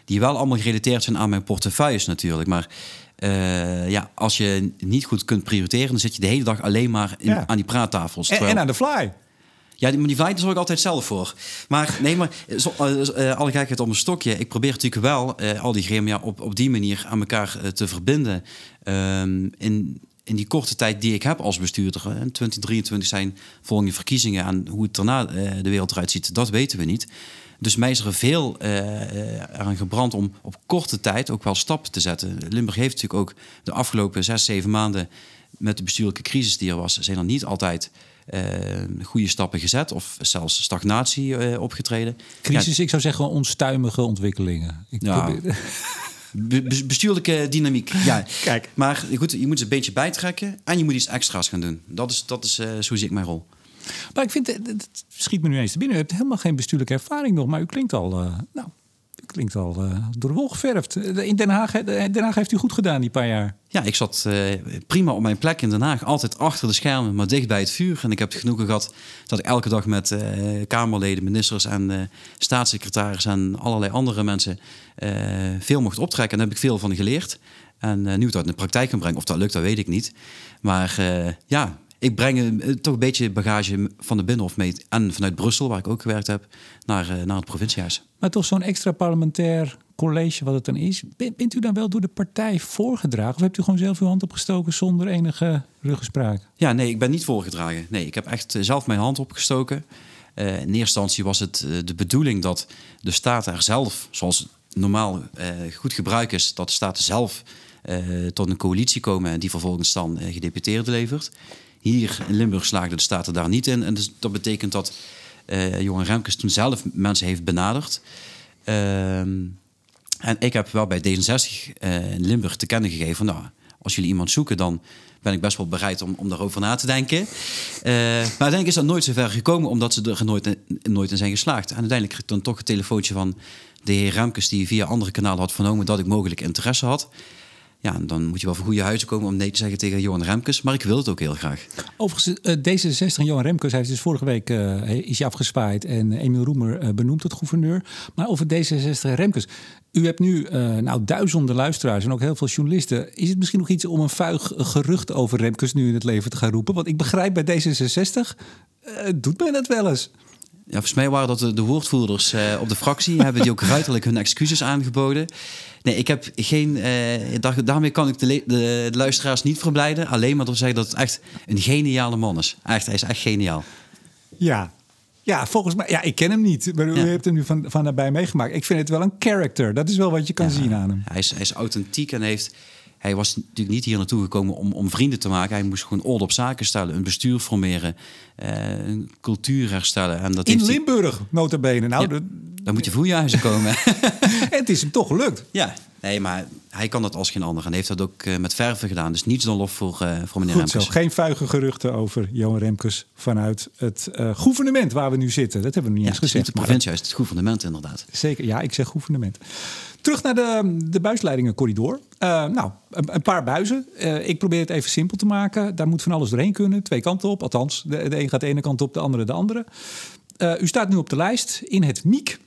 Speaker 2: Die wel allemaal gerelateerd zijn aan mijn portefeuilles natuurlijk. Maar uh, ja, als je niet goed kunt prioriteren, dan zit je de hele dag alleen maar in, ja. aan die praattafels.
Speaker 1: En, en aan de fly.
Speaker 2: Ja, die, die fly zorg ik altijd zelf voor. Maar nee, maar zo, uh, alle gekheid om een stokje. Ik probeer natuurlijk wel uh, al die gremia op, op die manier aan elkaar te verbinden. Um, in, in die korte tijd die ik heb als bestuurder. In 2023 zijn volgende verkiezingen. En hoe het daarna de wereld eruit ziet, dat weten we niet. Dus mij is er veel uh, aan gebrand om op korte tijd ook wel stappen te zetten. Limburg heeft natuurlijk ook de afgelopen zes, zeven maanden met de bestuurlijke crisis die er was, zijn er niet altijd uh, goede stappen gezet of zelfs stagnatie uh, opgetreden.
Speaker 1: Crisis, ja, ik zou zeggen onstuimige ontwikkelingen. Ik
Speaker 2: ja. Be- be- bestuurlijke dynamiek, ja.
Speaker 1: Kijk.
Speaker 2: Maar goed, je moet ze een beetje bijtrekken en je moet iets extra's gaan doen. Dat is, dat is eh, zo zie ik mijn rol.
Speaker 1: Maar ik vind, het het schiet me nu eens te binnen. U hebt helemaal geen bestuurlijke ervaring nog, maar u klinkt al, eh, nou, u klinkt al eh, door geverfd. Eh, In Den Haag, eh, Den Haag heeft u goed gedaan die paar jaar.
Speaker 2: Ja, ik zat eh, prima op mijn plek in Den Haag. Altijd achter de schermen, maar dicht bij het vuur. En ik heb het genoegen gehad dat ik elke dag met eh, Kamerleden, ministers en eh staatssecretaris en allerlei andere mensen eh, veel mocht optrekken. En daar heb ik veel van geleerd. En eh, nu ik dat in de praktijk kan brengen, of dat lukt, dat weet ik niet. Maar eh, ja, ik breng eh, toch een beetje bagage van de Binnenhof mee. En vanuit Brussel, waar ik ook gewerkt heb, naar, eh, naar het provinciehuis.
Speaker 1: Maar toch zo'n extra parlementair college wat het dan is. Ben- Bent u dan wel door de partij voorgedragen? Of hebt u gewoon zelf uw hand opgestoken zonder enige ruggespraak?
Speaker 2: Ja, nee, ik ben niet voorgedragen. Nee, ik heb echt eh, zelf mijn hand opgestoken. In eerste instantie was het de bedoeling dat de staten er zelf, zoals normaal goed gebruik is, dat de staten zelf tot een coalitie komen en die vervolgens dan gedeputeerden levert. Hier in Limburg slaagden de staten daar niet in. En dus dat betekent dat eh Johan Remkes toen zelf mensen heeft benaderd. Ehm, en ik heb wel bij D66 eh, in Limburg te kennen gegeven nou, als jullie iemand zoeken, dan ben ik best wel bereid om, om daarover na te denken. Eh, maar uiteindelijk is dat nooit zo ver gekomen, omdat ze er nooit, in- nooit in zijn geslaagd. En uiteindelijk kreeg ik dan toch een telefoontje van de heer Remkes, die via andere kanalen had vernomen dat ik mogelijk interesse had. Ja, dan moet je wel voor goede huizen komen om nee te zeggen tegen Johan Remkes, maar ik wil het ook heel graag.
Speaker 1: Overigens, eh, D66 en Johan Remkes, is dus vorige week eh, is je en Emiel Roemer eh, benoemd tot gouverneur. Maar over D66 en Remkes. U hebt nu nou, duizenden luisteraars en ook heel veel journalisten. Is het misschien nog iets om een vuig gerucht over Remkes nu in het leven te gaan roepen? Want ik begrijp bij D66, eh, doet men dat wel eens.
Speaker 2: Ja, volgens mij waren dat de, de woordvoerders eh, op de fractie. hebben die ook ruiterlijk hun excuses aangeboden. Nee, ik heb geen. eh, daar- daarmee kan ik de, de, de luisteraars niet verblijden. Alleen maar door te zeggen dat het echt een geniale man is. Echt, hij is echt geniaal.
Speaker 1: Ja. Ja, volgens mij. Ja, ik ken hem niet. Maar u
Speaker 2: Ja.
Speaker 1: hebt hem nu van, van nabij meegemaakt. Ik vind het wel een character. Dat is wel wat je kan zien aan hem.
Speaker 2: Hij is, hij is authentiek en heeft. Hij was natuurlijk niet hier naartoe gekomen om, om vrienden te maken. Hij moest gewoon orde op zaken stellen, een bestuur formeren, eh, een cultuur herstellen. En dat
Speaker 1: In
Speaker 2: heeft hij-
Speaker 1: Limburg, nota bene. Nou,
Speaker 2: Ja.
Speaker 1: de-
Speaker 2: Dan moet je voeljuizen komen.
Speaker 1: het is hem toch gelukt.
Speaker 2: Ja, nee, maar hij kan dat als geen ander. En hij heeft dat ook eh, met verven gedaan. Dus niets dan lof voor, eh, voor meneer
Speaker 1: Goed zo.
Speaker 2: Remkes.
Speaker 1: Geen vuige geruchten over Johan Remkes vanuit het gouvernement waar we nu zitten. Dat hebben we niet
Speaker 2: Ja,
Speaker 1: eens
Speaker 2: het is niet
Speaker 1: gezegd.
Speaker 2: het
Speaker 1: maar
Speaker 2: het is het gouvernement inderdaad.
Speaker 1: Zeker, ja, ik zeg gouvernement. Terug naar de, de buisleidingencorridor. Eh, nou, een, paar buizen. Eh, ik probeer het even simpel te maken. Daar moet van alles doorheen kunnen. Twee kanten op. Althans, de, een gaat de ene kant op, de andere de andere. Eh, u staat nu op de lijst in het MIEK.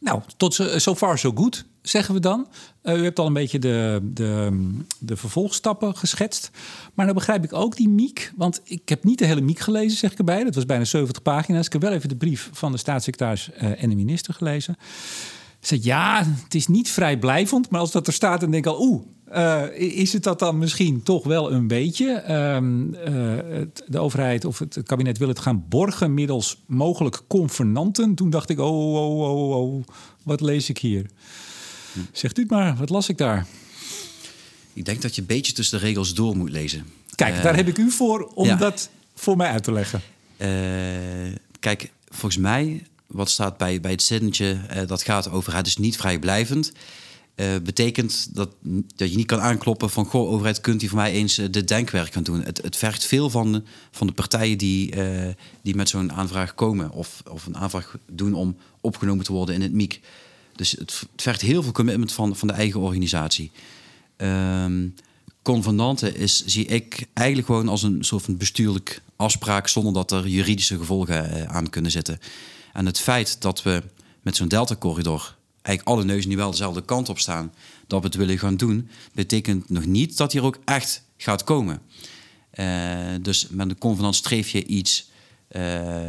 Speaker 1: Nou, tot zo so far so good, zeggen we dan. U hebt al een beetje de, de, de vervolgstappen geschetst. Maar dan begrijp ik ook die MIEK. Want ik heb niet de hele MIEK gelezen, zeg ik erbij. Dat was bijna 70 pagina's. Ik heb wel even de brief van de staatssecretaris en de minister gelezen. Zegt ja, het is niet vrijblijvend. Maar als dat er staat, dan denk ik al, oeh, eh, is het dat dan misschien toch wel een beetje? Ehm, eh, het- de overheid of het kabinet wil het gaan borgen middels mogelijk convenanten. Toen dacht ik, oh, oh, oh, oh, wat lees ik hier? Zegt u het maar, wat las ik daar?
Speaker 2: Ik denk dat je een beetje tussen de regels door moet lezen.
Speaker 1: Kijk,
Speaker 2: Eh,
Speaker 1: daar heb ik u voor om
Speaker 2: ja.
Speaker 1: dat voor mij uit te leggen.
Speaker 2: eh, kijk, volgens mij, wat staat bij, bij het zinnetje eh, dat gaat over het is niet vrijblijvend. eh, betekent dat, dat je niet kan aankloppen van... goh, overheid, kunt u voor mij eens eh, dit denkwerk gaan doen? Het, het vergt veel van de, van de partijen die, die met zo'n aanvraag komen... Of, of een aanvraag doen om opgenomen te worden in het MIEK. Dus het, het vergt heel veel commitment van, van de eigen organisatie. Ehm convenanten is, zie ik eigenlijk gewoon als een soort van bestuurlijk afspraak... zonder dat er juridische gevolgen aan kunnen zitten. En het feit dat we met zo'n Delta-corridor... eigenlijk alle neuzen nu wel dezelfde kant op staan... dat we het willen gaan doen... betekent nog niet dat hier ook echt gaat komen. Eh, dus met een convenant streef je iets, eh,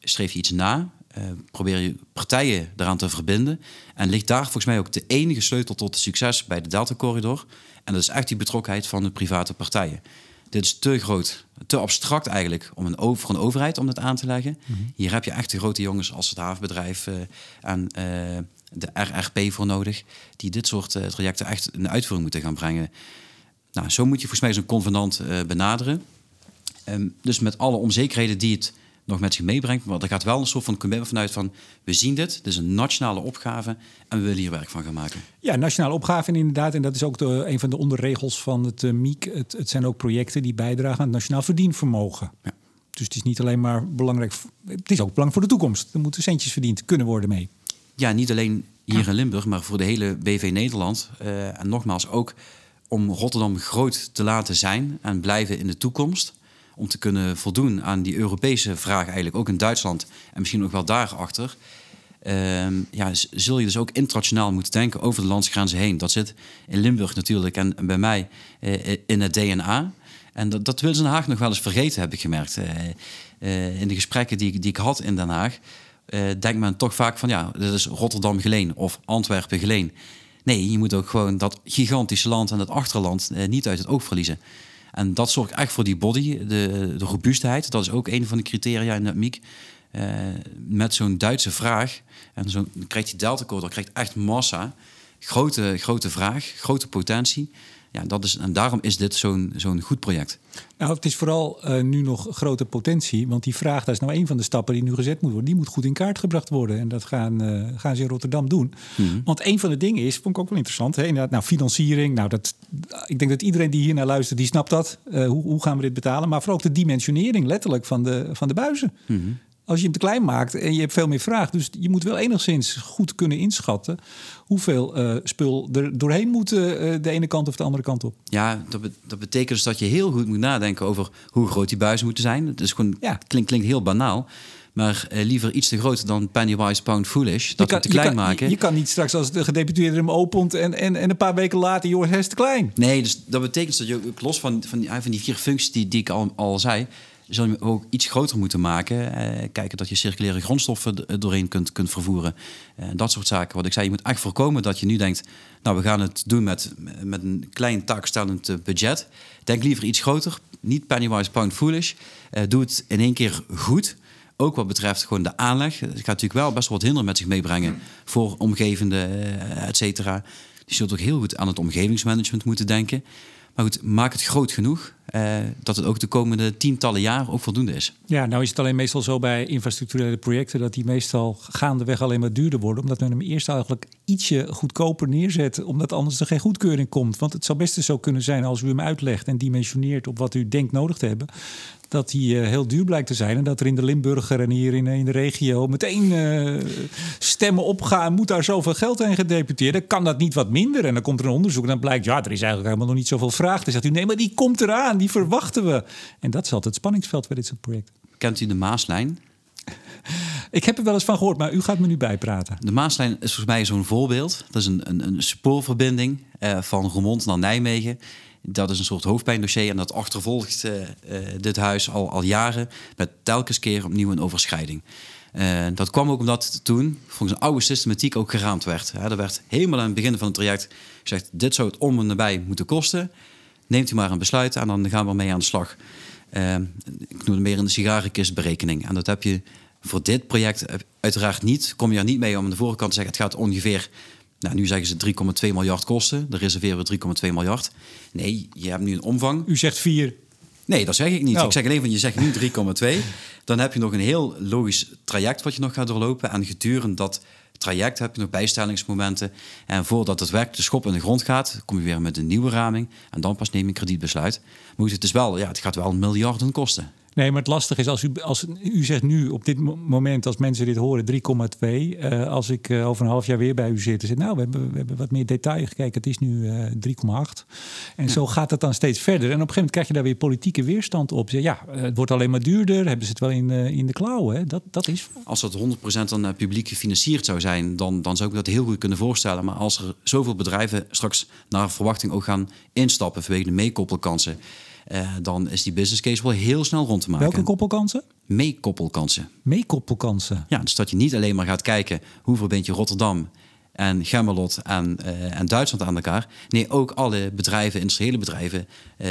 Speaker 2: streef je iets na... eh, probeer je partijen eraan te verbinden. En ligt daar volgens mij ook de enige sleutel tot het succes bij de Delta-corridor. En dat is echt die betrokkenheid van de private partijen. Dit is te groot, te abstract eigenlijk om een, over, voor een overheid om dat aan te leggen. Hier heb je echt de grote jongens als het havenbedrijf eh, en eh, de RRP voor nodig... die dit soort eh, trajecten echt in de uitvoering moeten gaan brengen. Nou, zo moet je volgens mij zo'n convenant benaderen. Ehm, dus met alle onzekerheden die het nog met zich meebrengt. Maar er gaat wel een soort van commitment vanuit van... we zien dit, dit is een nationale opgave... en we willen hier werk van gaan maken.
Speaker 1: Ja, nationale opgave inderdaad. En dat is ook de, een van de onderregels van het uh, MIEK. Het, het, zijn ook projecten die bijdragen aan het nationaal verdienvermogen. Ja. Dus het is niet alleen maar belangrijk... Het is ook belangrijk voor de toekomst. Er moeten centjes verdiend kunnen worden mee.
Speaker 2: Ja, niet alleen hier in Limburg, maar voor de hele BV Nederland. Uh, en nogmaals ook om Rotterdam groot te laten zijn en blijven in de toekomst. Om te kunnen voldoen aan die Europese vraag, eigenlijk ook in Duitsland en misschien ook wel daarachter. Uh, ja, zul je dus ook internationaal moeten denken over de landsgrenzen heen. Dat zit in Limburg natuurlijk en bij mij uh, in het DNA. En dat, dat willen ze Den Haag nog wel eens vergeten, heb ik gemerkt. Uh, in de gesprekken die, die ik had in Den Haag, denkt men toch vaak van ja, dit is Rotterdam geleen of Antwerpen geleen. Nee, je moet ook gewoon dat gigantische land en het achterland eh, niet uit het oog verliezen. En dat zorgt echt voor die body, de, de robuustheid. Dat is ook een van de criteria in het MIEK. Uh, met zo'n Duitse vraag, en zo krijgt die delta dan krijgt echt massa. Grote, grote vraag, grote potentie ja, dat is, en daarom is dit zo'n zo'n goed project.
Speaker 1: Nou, het is vooral uh, nu nog grote potentie. Want die vraag, dat is nou een van de stappen die nu gezet moet worden. Die moet goed in kaart gebracht worden. En dat gaan, uh, gaan ze in Rotterdam doen. Mm Want een van de dingen is, vond ik ook wel interessant. Hè, inderdaad, nou, financiering. Nou, dat, ik denk dat iedereen die hier naar luistert, die snapt dat. Uh, hoe, hoe gaan we dit betalen? Maar vooral ook de dimensionering, letterlijk, van de, van de buizen. Mm als je hem te klein maakt en je hebt veel meer vraag. Dus je moet wel enigszins goed kunnen inschatten hoeveel uh, spul er doorheen moet uh, de ene kant of de andere kant op.
Speaker 2: Ja, dat, dat, betekent dus dat je heel goed moet nadenken over hoe groot die buizen moeten zijn. Het is gewoon, ja. klinkt, klinkt heel banaal. Maar uh, liever iets te groot dan pennywise pound foolish. Dat kan, te klein
Speaker 1: je kan,
Speaker 2: maken.
Speaker 1: Je, je, kan niet straks als de gedeputeerde hem opent en, en, en een paar weken later, joh, hij is te klein.
Speaker 2: Nee, dus dat betekent dat je los van, van, die, van die vier functies die, die ik al, al zei zul je ook iets groter moeten maken. Eh, kijken dat je circulaire grondstoffen doorheen kunt, kunt vervoeren. Eh, dat soort zaken. Wat ik zei, je moet echt voorkomen dat je nu denkt... nou, we gaan het doen met, met een klein taakstellend eh, budget. Denk liever iets groter. Niet pennywise pound foolish. Uh, doe het in één keer goed. Ook wat betreft gewoon de aanleg. Het gaat natuurlijk wel best wel wat hinder met zich meebrengen... voor omgevende, et cetera. Je zult ook heel goed aan het omgevingsmanagement moeten denken... Maar goed, maak het groot genoeg uh, dat het ook de komende tientallen jaren ook voldoende is.
Speaker 1: Ja, nou is het alleen meestal zo bij infrastructurele projecten dat die meestal gaandeweg alleen maar duurder worden. Omdat men hem eerst eigenlijk ietsje goedkoper neerzet, omdat anders er geen goedkeuring komt. Want het zou best zo kunnen zijn als u hem uitlegt en dimensioneert op wat u denkt nodig te hebben dat die uh, heel duur blijkt te zijn. En dat er in de Limburger en hier in, in de regio meteen uh, stemmen opgaan. Moet daar zoveel geld heen gedeputeerd? Kan dat niet wat minder? En dan komt er een onderzoek en dan blijkt... ja, er is eigenlijk helemaal nog niet zoveel vraag. Dan zegt u, nee, maar die komt eraan. Die verwachten we. En dat is altijd het spanningsveld bij dit soort projecten.
Speaker 2: Kent u de Maaslijn?
Speaker 1: Ik heb er wel eens van gehoord, maar u gaat me nu bijpraten.
Speaker 2: De Maaslijn is volgens mij zo'n voorbeeld. Dat is een, een, een spoorverbinding uh, van Roermond naar Nijmegen. Dat is een soort hoofdpijndossier en dat achtervolgt uh, uh, dit huis al, al jaren met telkens keer opnieuw een overschrijding. Uh, dat kwam ook omdat toen volgens een oude systematiek ook geraamd werd. Er werd helemaal aan het begin van het traject gezegd: dit zou het om en nabij moeten kosten. Neemt u maar een besluit en dan gaan we ermee aan de slag. ik noem het meer in de sigarenkistberekening. En dat heb je voor dit project uiteraard niet. Kom je er niet mee om aan de voorkant te zeggen: het gaat ongeveer nou, nu zeggen ze 3,2 miljard kosten. Dan reserveren we 3,2 miljard. Nee, je hebt nu een omvang.
Speaker 1: U zegt 4.
Speaker 2: Nee, dat zeg ik niet. Nou. Ik zeg alleen van je zegt nu 3,2. Dan heb je nog een heel logisch traject wat je nog gaat doorlopen. En gedurende dat traject heb je nog bijstellingsmomenten. En voordat het werk de schop in de grond gaat, kom je weer met een nieuwe raming. En dan pas neem je een kredietbesluit. Maar het is wel, ja, het gaat wel miljarden kosten.
Speaker 1: Nee, maar het lastige is als u, als u zegt nu op dit moment, als mensen dit horen, 3,2. Uh, eh, als ik uh, over een half jaar weer bij u zit en zeg, nou, we hebben, we hebben wat meer detail gekeken, het is nu uh, eh, 3,8. En zo gaat het dan steeds verder. En op een gegeven moment krijg je daar weer politieke weerstand op. Ja, het wordt alleen maar duurder, hebben ze het wel in, in de klauwen. Hè? Dat, dat is...
Speaker 2: Als dat 100% dan publiek gefinancierd zou zijn, dan, dan zou ik dat heel goed kunnen voorstellen. Maar als er zoveel bedrijven straks naar verwachting ook gaan instappen vanwege de meekoppelkansen uh, dan is die business case wel heel snel rond te maken.
Speaker 1: Welke koppelkansen?
Speaker 2: Meekoppelkansen.
Speaker 1: Meekoppelkansen.
Speaker 2: Ja, dus dat je niet alleen maar gaat kijken hoe verbind je Rotterdam en Gemmelot en, uh, en Duitsland aan elkaar. Nee, ook alle bedrijven, industriële bedrijven, uh,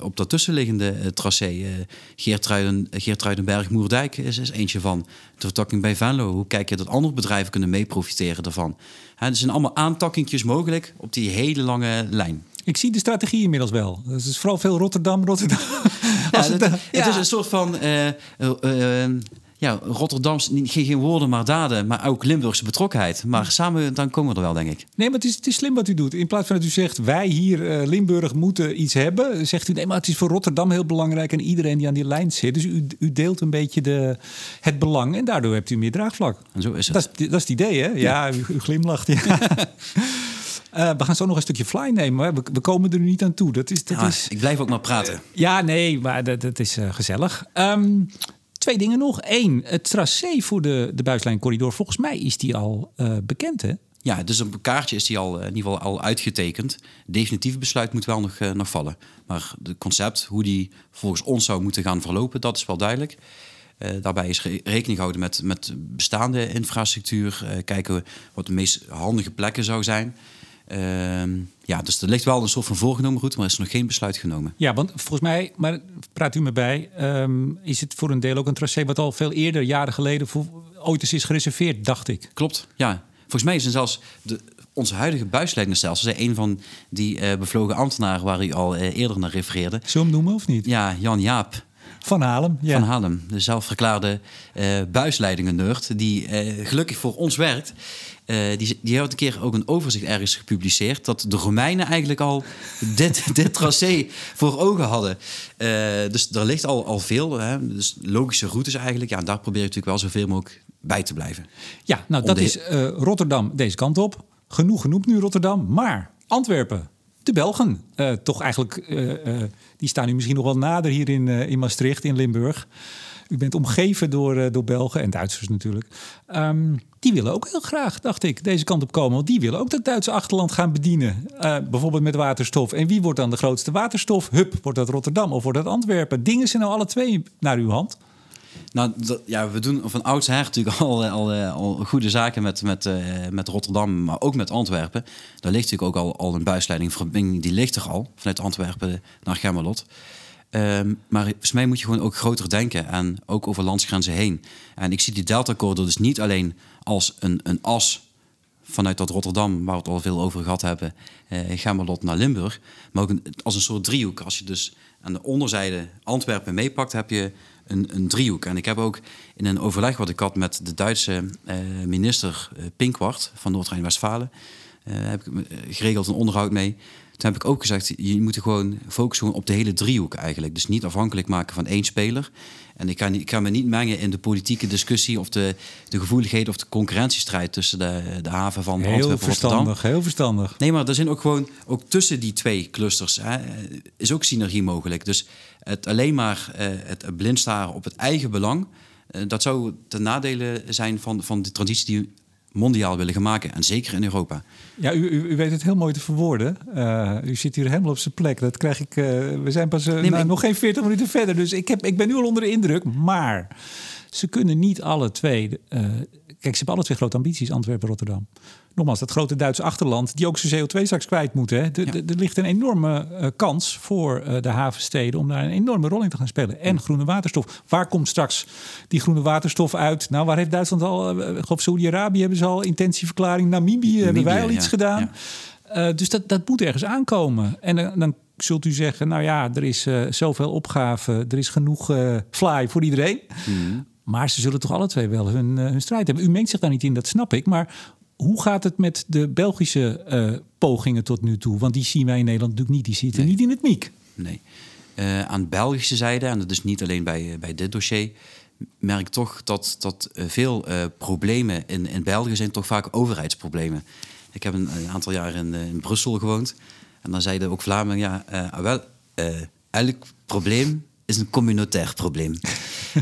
Speaker 2: op dat tussenliggende uh, tracé. Uh, Geertruiden, Geertruidenberg, Moerdijk is, is eentje van. De vertakking bij Venlo. Hoe kijk je dat andere bedrijven kunnen mee profiteren daarvan? Er zijn allemaal aantakkingjes mogelijk op die hele lange lijn.
Speaker 1: Ik zie de strategie inmiddels wel. Dus vooral veel Rotterdam, Rotterdam.
Speaker 2: Ja, het, het, is een soort van uh, uh, ja, Rotterdams, geen, geen woorden maar daden, maar ook Limburgse betrokkenheid. Maar samen, dan komen we er wel, denk ik.
Speaker 1: Nee, maar het is, het is slim wat u doet. In plaats van dat u zegt, wij hier uh, Limburg moeten iets hebben, zegt u nee, maar het is voor Rotterdam heel belangrijk en iedereen die aan die lijn zit. Dus u, u deelt een beetje de, het belang en daardoor hebt u meer draagvlak.
Speaker 2: En zo is het.
Speaker 1: Dat is, dat is het idee, hè? Ja, ja. U, u, glimlacht. Ja. Uh, we gaan zo nog een stukje fly nemen. We, we, komen er nu niet aan toe. Dat is, dat
Speaker 2: ja,
Speaker 1: is...
Speaker 2: Ik blijf ook maar praten. Uh,
Speaker 1: ja, nee, maar dat, dat is uh, gezellig. Um, twee dingen nog. Eén, het tracé voor de, de buislijncorridor. Volgens mij is die al bekend, hè?
Speaker 2: Ja, dus op een kaartje is die al in ieder geval al uitgetekend. Definitief besluit moet wel nog, nog vallen. Maar het concept, hoe die volgens ons zou moeten gaan verlopen, dat is wel duidelijk. Uh, daarbij is rekening gehouden met, met bestaande infrastructuur. Uh, kijken wat de meest handige plekken zou zijn. Uh, ja, dus er ligt wel een soort van voorgenomen route, maar er is nog geen besluit genomen.
Speaker 1: Ja, want volgens mij, maar praat u me bij, um, is het voor een deel ook een tracé wat al veel eerder, jaren geleden, voor, ooit eens is gereserveerd, dacht ik.
Speaker 2: Klopt, ja. Volgens mij is het zelfs de, onze huidige buisleidingstelsel, is een van die uh, bevlogen ambtenaren waar u al uh, eerder naar refereerde.
Speaker 1: Zullen we hem noemen of niet?
Speaker 2: Ja, Jan Jaap.
Speaker 1: Van Halem, ja.
Speaker 2: Van Halem, de zelfverklaarde uh, buisleidingen-nerd, die uh, gelukkig voor ons werkt. Uh, die, die had een keer ook een overzicht ergens gepubliceerd... dat de Romeinen eigenlijk al dit, dit tracé voor ogen hadden. dus er ligt al, al veel, hè? dus logische routes eigenlijk. Ja, daar probeer je natuurlijk wel zoveel mogelijk bij te blijven.
Speaker 1: Ja, nou dat de... is Rotterdam deze kant op. Genoeg genoemd nu Rotterdam, maar Antwerpen... De Belgen, uh, toch eigenlijk, uh, uh, die staan nu misschien nog wel nader hier in, in Maastricht, in Limburg. U bent omgeven door, door Belgen en Duitsers natuurlijk. Um, die willen ook heel graag, dacht ik, deze kant op komen. Want die willen ook dat Duitse achterland gaan bedienen. bijvoorbeeld met waterstof. En wie wordt dan de grootste waterstof? Hup, wordt dat Rotterdam of wordt dat Antwerpen? Dingen zijn nou alle twee naar uw hand.
Speaker 2: Nou, ja, we doen van oudsher natuurlijk al, al, al goede zaken met, met, uh, met Rotterdam, maar ook met Antwerpen. Daar ligt natuurlijk ook al, een buisleidingverbinding, die ligt er al, vanuit Antwerpen naar Gemmelot. Um, maar volgens mij moet je gewoon ook groter denken en ook over landsgrenzen heen. En ik zie die Delta-corridor dus niet alleen als een, een as vanuit dat Rotterdam, waar we het al veel over gehad hebben, uh, Gemmelot naar Limburg, maar ook als een soort driehoek. Als je dus aan de onderzijde Antwerpen meepakt, heb je een, een, driehoek. En ik heb ook in een overleg wat ik had met de Duitse uh, minister uh, Pinkwart van Noord-Rijn-Westfalen, uh, heb ik geregeld een onderhoud mee. Toen heb ik ook gezegd, je moet gewoon focussen op de hele driehoek eigenlijk. Dus niet afhankelijk maken van één speler. En ik kan, ik kan me niet mengen in de politieke discussie of de, de gevoeligheden of de concurrentiestrijd tussen de, de haven van
Speaker 1: heel
Speaker 2: Antwerpen
Speaker 1: verstandig,
Speaker 2: Rotterdam.
Speaker 1: Heel verstandig.
Speaker 2: Nee, maar er zijn ook gewoon, ook tussen die twee clusters, hè, is ook synergie mogelijk. Dus het alleen maar uh, het blind staren op het eigen belang, uh, dat zou ten nadele zijn van, van de transitie die mondiaal willen maken. En zeker in Europa.
Speaker 1: Ja, u, u, u weet het heel mooi te verwoorden. Uh, u zit hier helemaal op zijn plek. Dat krijg ik. Uh, we zijn pas uh, nee, nou, ik... nog geen 40 minuten verder. Dus ik, heb, ik ben nu al onder de indruk. Maar ze kunnen niet alle twee. kijk, ze hebben alle twee grote ambities, Antwerpen Rotterdam. Nogmaals, dat grote Duitse achterland, die ook zijn CO2 straks kwijt moet. Hè. Er ja. ligt een enorme uh, kans voor uh, de havensteden om daar een enorme rol in te gaan spelen. En groene waterstof. Waar komt straks die groene waterstof uit? Nou, waar heeft Duitsland al? Uh, of Saudi-Arabië hebben ze al intentieverklaring. Namibië, Namibië hebben wij al iets ja. gedaan. Ja. dus dat, dat moet ergens aankomen. En dan zult u zeggen, nou ja, er is zoveel opgave, er is genoeg fly voor iedereen. Mm. Maar ze zullen toch alle twee wel hun, hun strijd hebben. U mengt zich daar niet in, dat snap ik. Maar hoe gaat het met de Belgische uh, pogingen tot nu toe? Want die zien wij in Nederland natuurlijk niet. Die zitten nee. niet in het MIEK.
Speaker 2: Nee. Uh, aan Belgische zijde, en dat is niet alleen bij, bij dit dossier, merk toch dat, dat veel uh, problemen in, in België zijn toch vaak overheidsproblemen. Ik heb een, een aantal jaar in, in, Brussel gewoond. En dan zeiden ook Vlamingen, ja, ah, wel, elk probleem is een communautair probleem.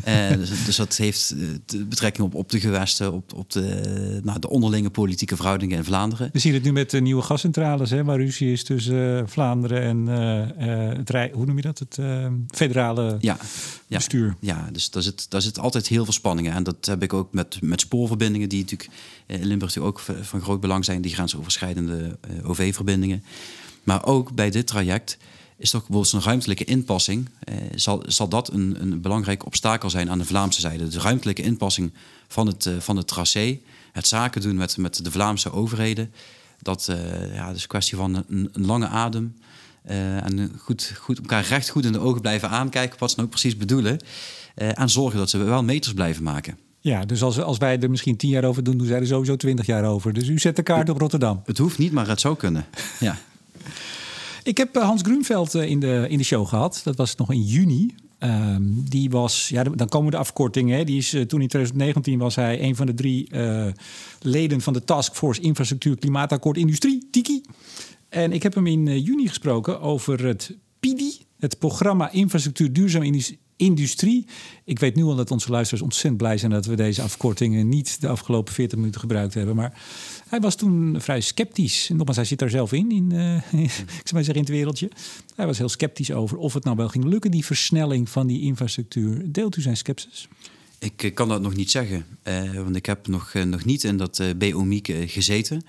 Speaker 2: uh, dus, dus, dat heeft de betrekking op, op de gewesten, op, op de, nou, de onderlinge politieke verhoudingen in Vlaanderen.
Speaker 1: We zien het nu met de nieuwe gascentrales, hè, waar ruzie is tussen uh, Vlaanderen en uh, het rij, hoe noem je dat? Het federale
Speaker 2: ja,
Speaker 1: bestuur.
Speaker 2: Ja, ja dus daar zit, daar zit altijd heel veel spanningen. En dat heb ik ook met, met spoorverbindingen, die natuurlijk in Limburg ook van groot belang zijn, die grensoverschrijdende OV-verbindingen. Maar ook bij dit traject is toch bijvoorbeeld een ruimtelijke inpassing. Eh, zal, zal dat een, een belangrijk obstakel zijn aan de Vlaamse zijde? De ruimtelijke inpassing van het, uh, van het tracé, het zaken doen met, met de Vlaamse overheden. Dat uh, ja, is een kwestie van een, een lange adem. Uh, en goed, goed, elkaar recht goed in de ogen blijven aankijken wat ze nou precies bedoelen. En zorgen dat ze wel meters blijven maken.
Speaker 1: Ja, dus als, als wij er misschien tien jaar over doen, doen zij er sowieso twintig jaar over. Dus u zet de kaart op Rotterdam.
Speaker 2: Het hoeft niet, maar het zou kunnen. Ja.
Speaker 1: Ik heb Hans Grunveld in de, in de show gehad. Dat was nog in juni. Ehm, die was, ja, dan komen de afkortingen. Hè. Die is, uh, toen in 2019 was hij een van de drie leden van de Taskforce Infrastructuur Klimaatakkoord Industrie, TIKI. En ik heb hem in juni gesproken over het PIDI, het programma Infrastructuur Duurzaam Industrie. Ik weet nu al dat onze luisteraars ontzettend blij zijn dat we deze afkortingen niet de afgelopen 40 minuten gebruikt hebben. Maar hij was toen vrij sceptisch. Nogmaals, hij zit daar zelf in, in uh, ik zou maar zeggen in het wereldje. Hij was heel sceptisch over of het nou wel ging lukken, die versnelling van die infrastructuur. Deelt u zijn sceptisch?
Speaker 2: Ik uh, kan dat nog niet zeggen, uh, want ik heb nog, nog niet in dat BOMIC gezeten.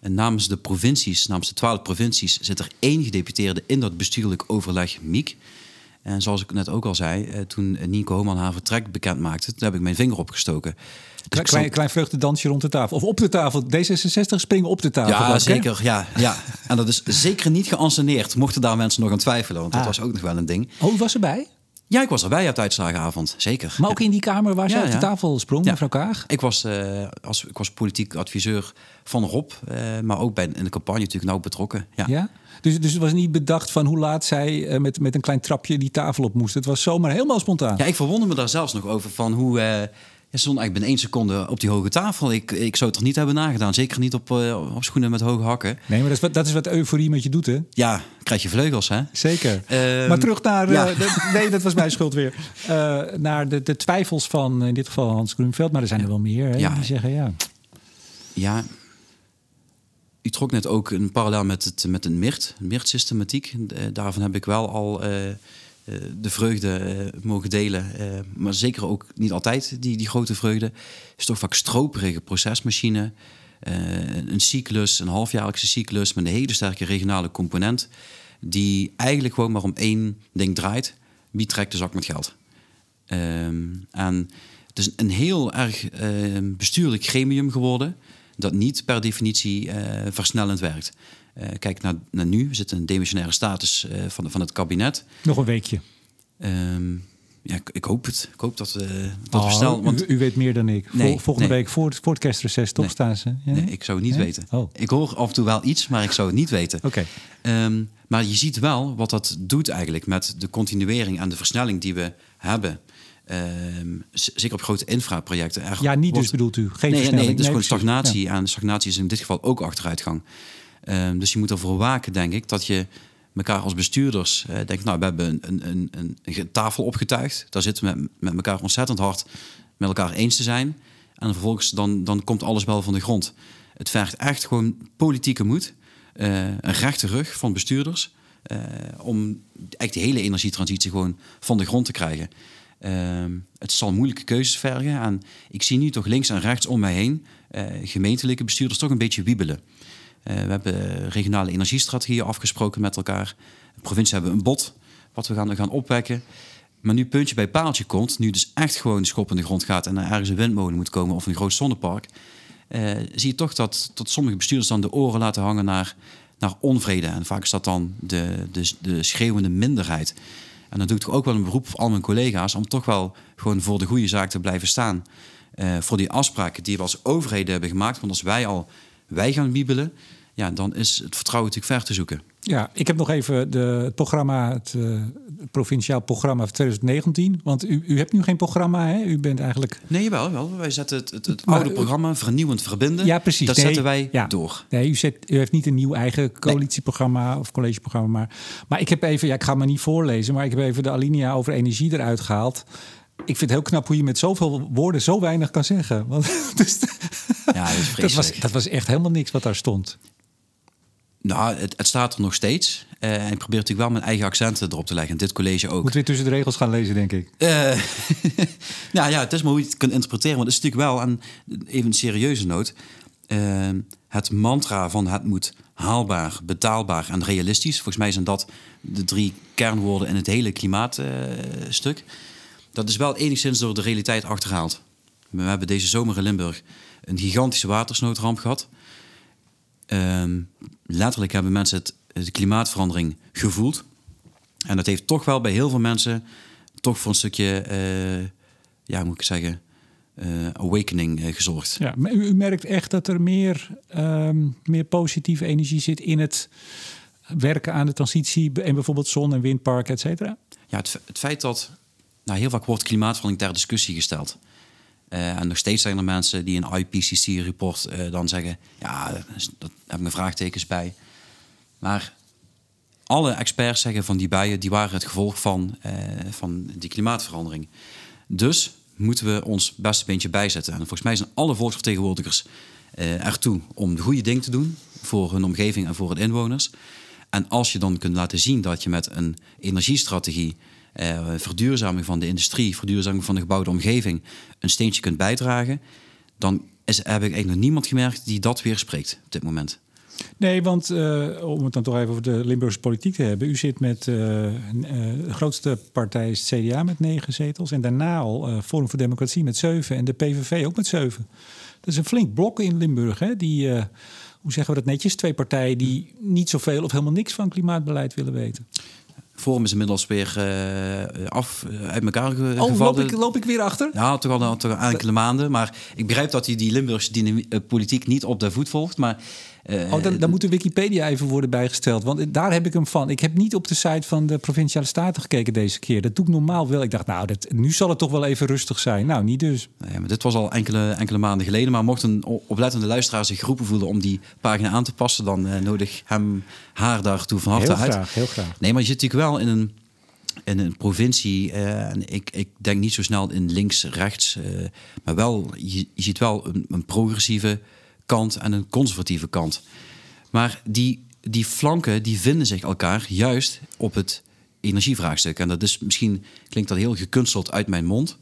Speaker 2: En namens de provincies, namens de twaalf provincies, zit er één gedeputeerde in dat bestuurlijk overleg MIEK. En zoals ik net ook al zei, toen Nico Homan haar vertrek bekend maakte, toen heb ik mijn vinger opgestoken.
Speaker 1: Dus klein, klein vreugdedansje rond de tafel. Of op de tafel. D66 springen op de tafel.
Speaker 2: Ja, zeker. Ja, ja. En dat is zeker niet geanceneerd. Mochten daar mensen nog aan twijfelen. Want dat ah. was ook nog wel een ding.
Speaker 1: Oh, was erbij?
Speaker 2: Ja, ik was erbij op de uitslagenavond, zeker.
Speaker 1: Maar ook in die kamer waar ze ja, op de tafel sprong, ja. mevrouw Kaag?
Speaker 2: Ik was, uh, als, ik was politiek adviseur van Rob, uh, maar ook bij, in de campagne natuurlijk nauw betrokken. Ja.
Speaker 1: ja? Dus, dus het was niet bedacht van hoe laat zij uh, met, met een klein trapje die tafel op moest. Het was zomaar helemaal spontaan.
Speaker 2: Ja, ik verwonder me daar zelfs nog over van hoe ja, stond eigenlijk binnen één seconde op die hoge tafel. Ik, ik zou het toch niet hebben nagedaan. Zeker niet op, uh, op schoenen met hoge hakken.
Speaker 1: Nee, maar dat is, wat, dat is wat euforie met je doet, hè?
Speaker 2: Ja, krijg je vleugels, hè?
Speaker 1: Zeker. Um, maar terug naar... Uh, de, nee, dat was mijn schuld weer. Uh, naar de, de twijfels van, in dit geval Hans Groenveld. Maar er zijn er wel meer, hè? Ja. Die zeggen, ja...
Speaker 2: Ja, u trok net ook een parallel met, het, met een MIRT, MIRT-systematiek. Daarvan heb ik wel al eh, de vreugde eh, mogen delen. Eh, maar zeker ook niet altijd die, die grote vreugde. Is toch vaak stroperige procesmachine. een cyclus, een halfjaarlijkse cyclus met een hele sterke regionale component. Die eigenlijk gewoon maar om één ding draait. Wie trekt de zak met geld? Ehm, en het is een heel erg bestuurlijk gremium geworden. Dat niet per definitie versnellend werkt. Uh, kijk naar, naar nu, we zitten in een demissionaire status uh, van, van het kabinet.
Speaker 1: Nog een weekje.
Speaker 2: Um, ja, ik, hoop het. Ik hoop dat we, dat oh, we snel...
Speaker 1: Want... U, u, weet meer dan ik. Nee, Volgende nee. week voor, voor het kerstreces, toch
Speaker 2: nee.
Speaker 1: staan ze?
Speaker 2: Ja? Nee, ik zou het niet weten. Oh. Ik hoor af en toe wel iets, maar ik zou het niet weten.
Speaker 1: Oké.
Speaker 2: Okay. Um, maar je ziet wel wat dat doet eigenlijk met de continuering en de versnelling die we hebben. Um, zeker op grote infraprojecten.
Speaker 1: Ja, niet dus bedoelt u? Geen
Speaker 2: nee,
Speaker 1: versnelling?
Speaker 2: Nee, dus gewoon stagnatie. Ja. En stagnatie is in dit geval ook achteruitgang. Um, dus je moet ervoor waken, denk ik, dat je elkaar als bestuurders uh, denkt, nou, we hebben een, een, een, een, tafel opgetuigd. Daar zitten we met, met elkaar ontzettend hard met elkaar eens te zijn. En vervolgens dan, dan komt alles wel van de grond. Het vergt echt gewoon politieke moed, uh, een rechte rug van bestuurders, uh, om echt de hele energietransitie gewoon van de grond te krijgen. Ehm, het zal moeilijke keuzes vergen. En ik zie nu toch links en rechts om mij heen gemeentelijke bestuurders toch een beetje wiebelen. Uh, we hebben regionale energiestrategieën afgesproken met elkaar. De provincie hebben een bod wat we gaan, gaan opwekken. Maar nu puntje bij paaltje komt, nu dus echt gewoon de schop in de grond gaat en er ergens een windmolen moet komen of een groot zonnepark, uh, zie je toch dat, dat sommige bestuurders dan de oren laten hangen naar, naar onvrede. En vaak is dat dan de, de, de schreeuwende minderheid. En dan doe ik toch ook wel een beroep op al mijn collega's om toch wel gewoon voor de goede zaak te blijven staan. Uh, voor die afspraken die we als overheden hebben gemaakt. Want als wij al wij gaan wiebelen, ja, dan is het vertrouwen natuurlijk ver te zoeken.
Speaker 1: Ja, ik heb nog even de, het programma, het, uh, provinciaal programma van 2019. Want u, u hebt nu geen programma, hè? U bent eigenlijk.
Speaker 2: Nee, wel, wel. Wij zetten het, het, het oude programma vernieuwend verbinden.
Speaker 1: Ja, precies.
Speaker 2: Dat zetten wij ja. door.
Speaker 1: Nee, u, zet, u heeft niet een nieuw eigen coalitieprogramma nee. of collegeprogramma. Maar, maar ik heb even, ja, ik ga het maar niet voorlezen, maar ik heb even de alinea over energie eruit gehaald ik vind het heel knap hoe je met zoveel woorden zo weinig kan zeggen. Want, dus,
Speaker 2: ja, dat,
Speaker 1: dat, was, dat was echt helemaal niks wat daar stond.
Speaker 2: Nou, het, het, staat er nog steeds. Uh, en ik probeer natuurlijk wel mijn eigen accenten erop te leggen. En dit college ook.
Speaker 1: Moet weer tussen de regels gaan lezen, denk ik. Uh,
Speaker 2: nou ja, het is maar hoe je het kunt interpreteren. Want het is natuurlijk wel, aan even een serieuze noot... Uh, het mantra van het moet haalbaar, betaalbaar en realistisch. Volgens mij zijn dat de drie kernwoorden in het hele klimaatstuk. Dat is wel enigszins door de realiteit achterhaald. We hebben deze zomer in Limburg een gigantische watersnoodramp gehad... Um, letterlijk hebben mensen het de klimaatverandering gevoeld. En dat heeft toch wel bij heel veel mensen toch voor een stukje, uh, ja, moet ik zeggen, uh, awakening uh, gezorgd.
Speaker 1: Ja, maar u, u, merkt echt dat er meer, um, meer positieve energie zit in het werken aan de transitie en bijvoorbeeld zon- en windparken, et cetera?
Speaker 2: Ja, het, het, feit dat nou, heel vaak wordt klimaatverandering ter discussie gesteld. Uh, en nog steeds zijn er mensen die een IPCC-rapport dan zeggen: ja, daar heb ik vraagtekens bij. Maar alle experts zeggen van die buien die waren het gevolg van, uh, van die klimaatverandering. Dus moeten we ons beste beentje bijzetten. En volgens mij zijn alle volksvertegenwoordigers ertoe om de goede ding te doen voor hun omgeving en voor hun inwoners. En als je dan kunt laten zien dat je met een energiestrategie, uh, verduurzaming van de industrie, verduurzaming van de gebouwde omgeving, een steentje kunt bijdragen, dan is, heb ik eigenlijk nog niemand gemerkt die dat weerspreekt op dit moment.
Speaker 1: Nee, want uh, om het dan toch even over de Limburgse politiek te hebben. U zit met uh, de grootste partij is het CDA met negen zetels. En daarna al Forum voor Democratie met zeven. En de PVV ook met zeven. Dat is een flink blok in Limburg. Hè? Die, hoe zeggen we dat netjes? Twee partijen die niet zoveel of helemaal niks van klimaatbeleid willen weten.
Speaker 2: Forum is inmiddels weer uh, af, uit elkaar ge
Speaker 1: oh, gevallen. Loop ik, loop ik weer achter?
Speaker 2: Ja, toch al, al enkele maanden. Maar ik begrijp dat hij die Limburgse die, politiek niet op de voet volgt. Maar
Speaker 1: uh, oh, dan, dan moet de Wikipedia even worden bijgesteld. Want daar heb ik hem van. Ik heb niet op de site van de Provinciale Staten gekeken deze keer. Dat doe ik normaal wel. Ik dacht, nou, dat, nu zal het toch wel even rustig zijn. Nou, niet dus.
Speaker 2: Nee, maar dit was al enkele, enkele maanden geleden. Maar mocht een oplettende luisteraar zich geroepen voelen om die pagina aan te passen, dan uh, nodig hem haar daartoe van harte
Speaker 1: heel
Speaker 2: uit.
Speaker 1: Graag, heel graag.
Speaker 2: Nee, maar je zit natuurlijk wel in een in een provincie, uh, en ik, ik denk niet zo snel in links-rechts, uh, maar wel, je, je ziet wel een, een, progressieve kant en een conservatieve kant. Maar die, die flanken die vinden zich elkaar juist op het energievraagstuk. En dat is misschien klinkt dat heel gekunsteld uit mijn mond.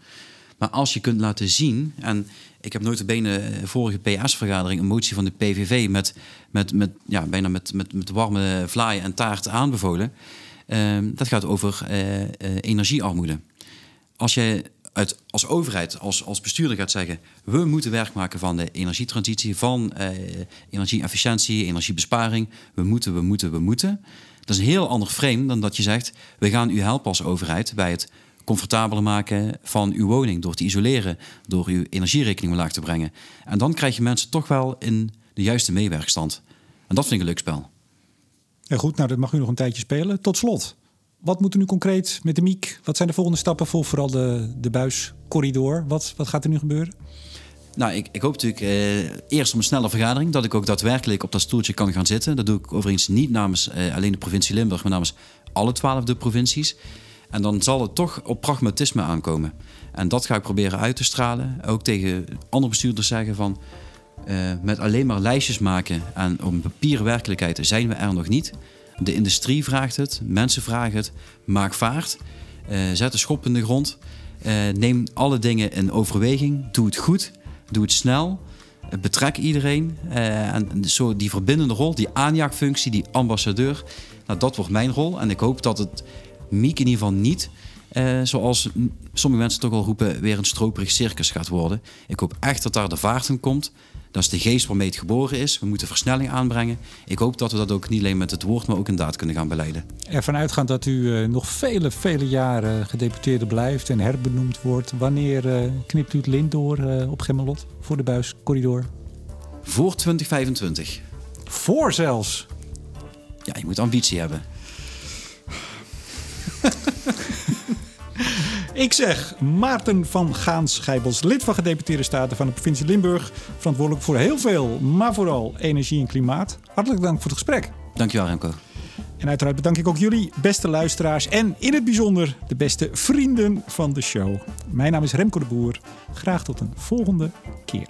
Speaker 2: Maar als je kunt laten zien, en ik heb nooit de benen vorige PS-vergadering een motie van de PVV met, met, met ja, bijna met, met, met warme vlaaien en taart aanbevolen. Uh, dat gaat over uh, uh, energiearmoede. Als je uit, als overheid, als, als bestuurder gaat zeggen... we moeten werk maken van de energietransitie, van uh, energieefficiëntie, energiebesparing. We moeten, we moeten, we moeten. Dat is een heel ander frame dan dat je zegt... we gaan u helpen als overheid bij het comfortabeler maken van uw woning... door te isoleren, door uw energierekening omlaag te brengen. En dan krijg je mensen toch wel in de juiste meewerkstand. En dat vind ik een leuk spel.
Speaker 1: Ja, goed, nou dat mag u nog een tijdje spelen. Tot slot, wat moet er nu concreet met de MIEK? Wat zijn de volgende stappen voor vooral de, de buiscorridor? Wat, wat gaat er nu gebeuren?
Speaker 2: Nou, ik, ik hoop natuurlijk eh, eerst om een snelle vergadering. Dat ik ook daadwerkelijk op dat stoeltje kan gaan zitten. Dat doe ik overigens niet namens eh, alleen de provincie Limburg, maar namens alle twaalf de provincies. En dan zal het toch op pragmatisme aankomen. En dat ga ik proberen uit te stralen. Ook tegen andere bestuurders zeggen van... Uh, met alleen maar lijstjes maken en een papieren werkelijkheid zijn we er nog niet. De industrie vraagt het, mensen vragen het. Maak vaart, uh, zet de schop in de grond. Uh, neem alle dingen in overweging. Doe het goed, doe het snel. betrek iedereen. en zo die verbindende rol, die aanjaagfunctie, die ambassadeur. Nou, dat wordt mijn rol. En ik hoop dat het Miek in ieder geval niet... zoals sommige mensen toch al roepen, weer een stroperig circus gaat worden. Ik hoop echt dat daar de vaart in komt. Dat is de geest waarmee het geboren is. We moeten versnelling aanbrengen. Ik hoop dat we dat ook niet alleen met het woord, maar ook in daad kunnen gaan beleiden.
Speaker 1: Ervan uitgaand dat u uh, nog vele, vele jaren gedeputeerde blijft en herbenoemd wordt. Wanneer uh, knipt u het lint door uh, op Gemmelot voor de buiscorridor?
Speaker 2: Voor 2025.
Speaker 1: Voor zelfs?
Speaker 2: Ja, je moet ambitie hebben.
Speaker 1: Ik zeg Maarten van Gaans-Schijbels, lid van gedeputeerde staten van de provincie Limburg. Verantwoordelijk voor heel veel, maar vooral energie en klimaat. Hartelijk dank voor het gesprek.
Speaker 2: Dankjewel Remco.
Speaker 1: En uiteraard bedank ik ook jullie, beste luisteraars en in het bijzonder de beste vrienden van de show. Mijn naam is Remco de Boer. Graag tot een volgende keer.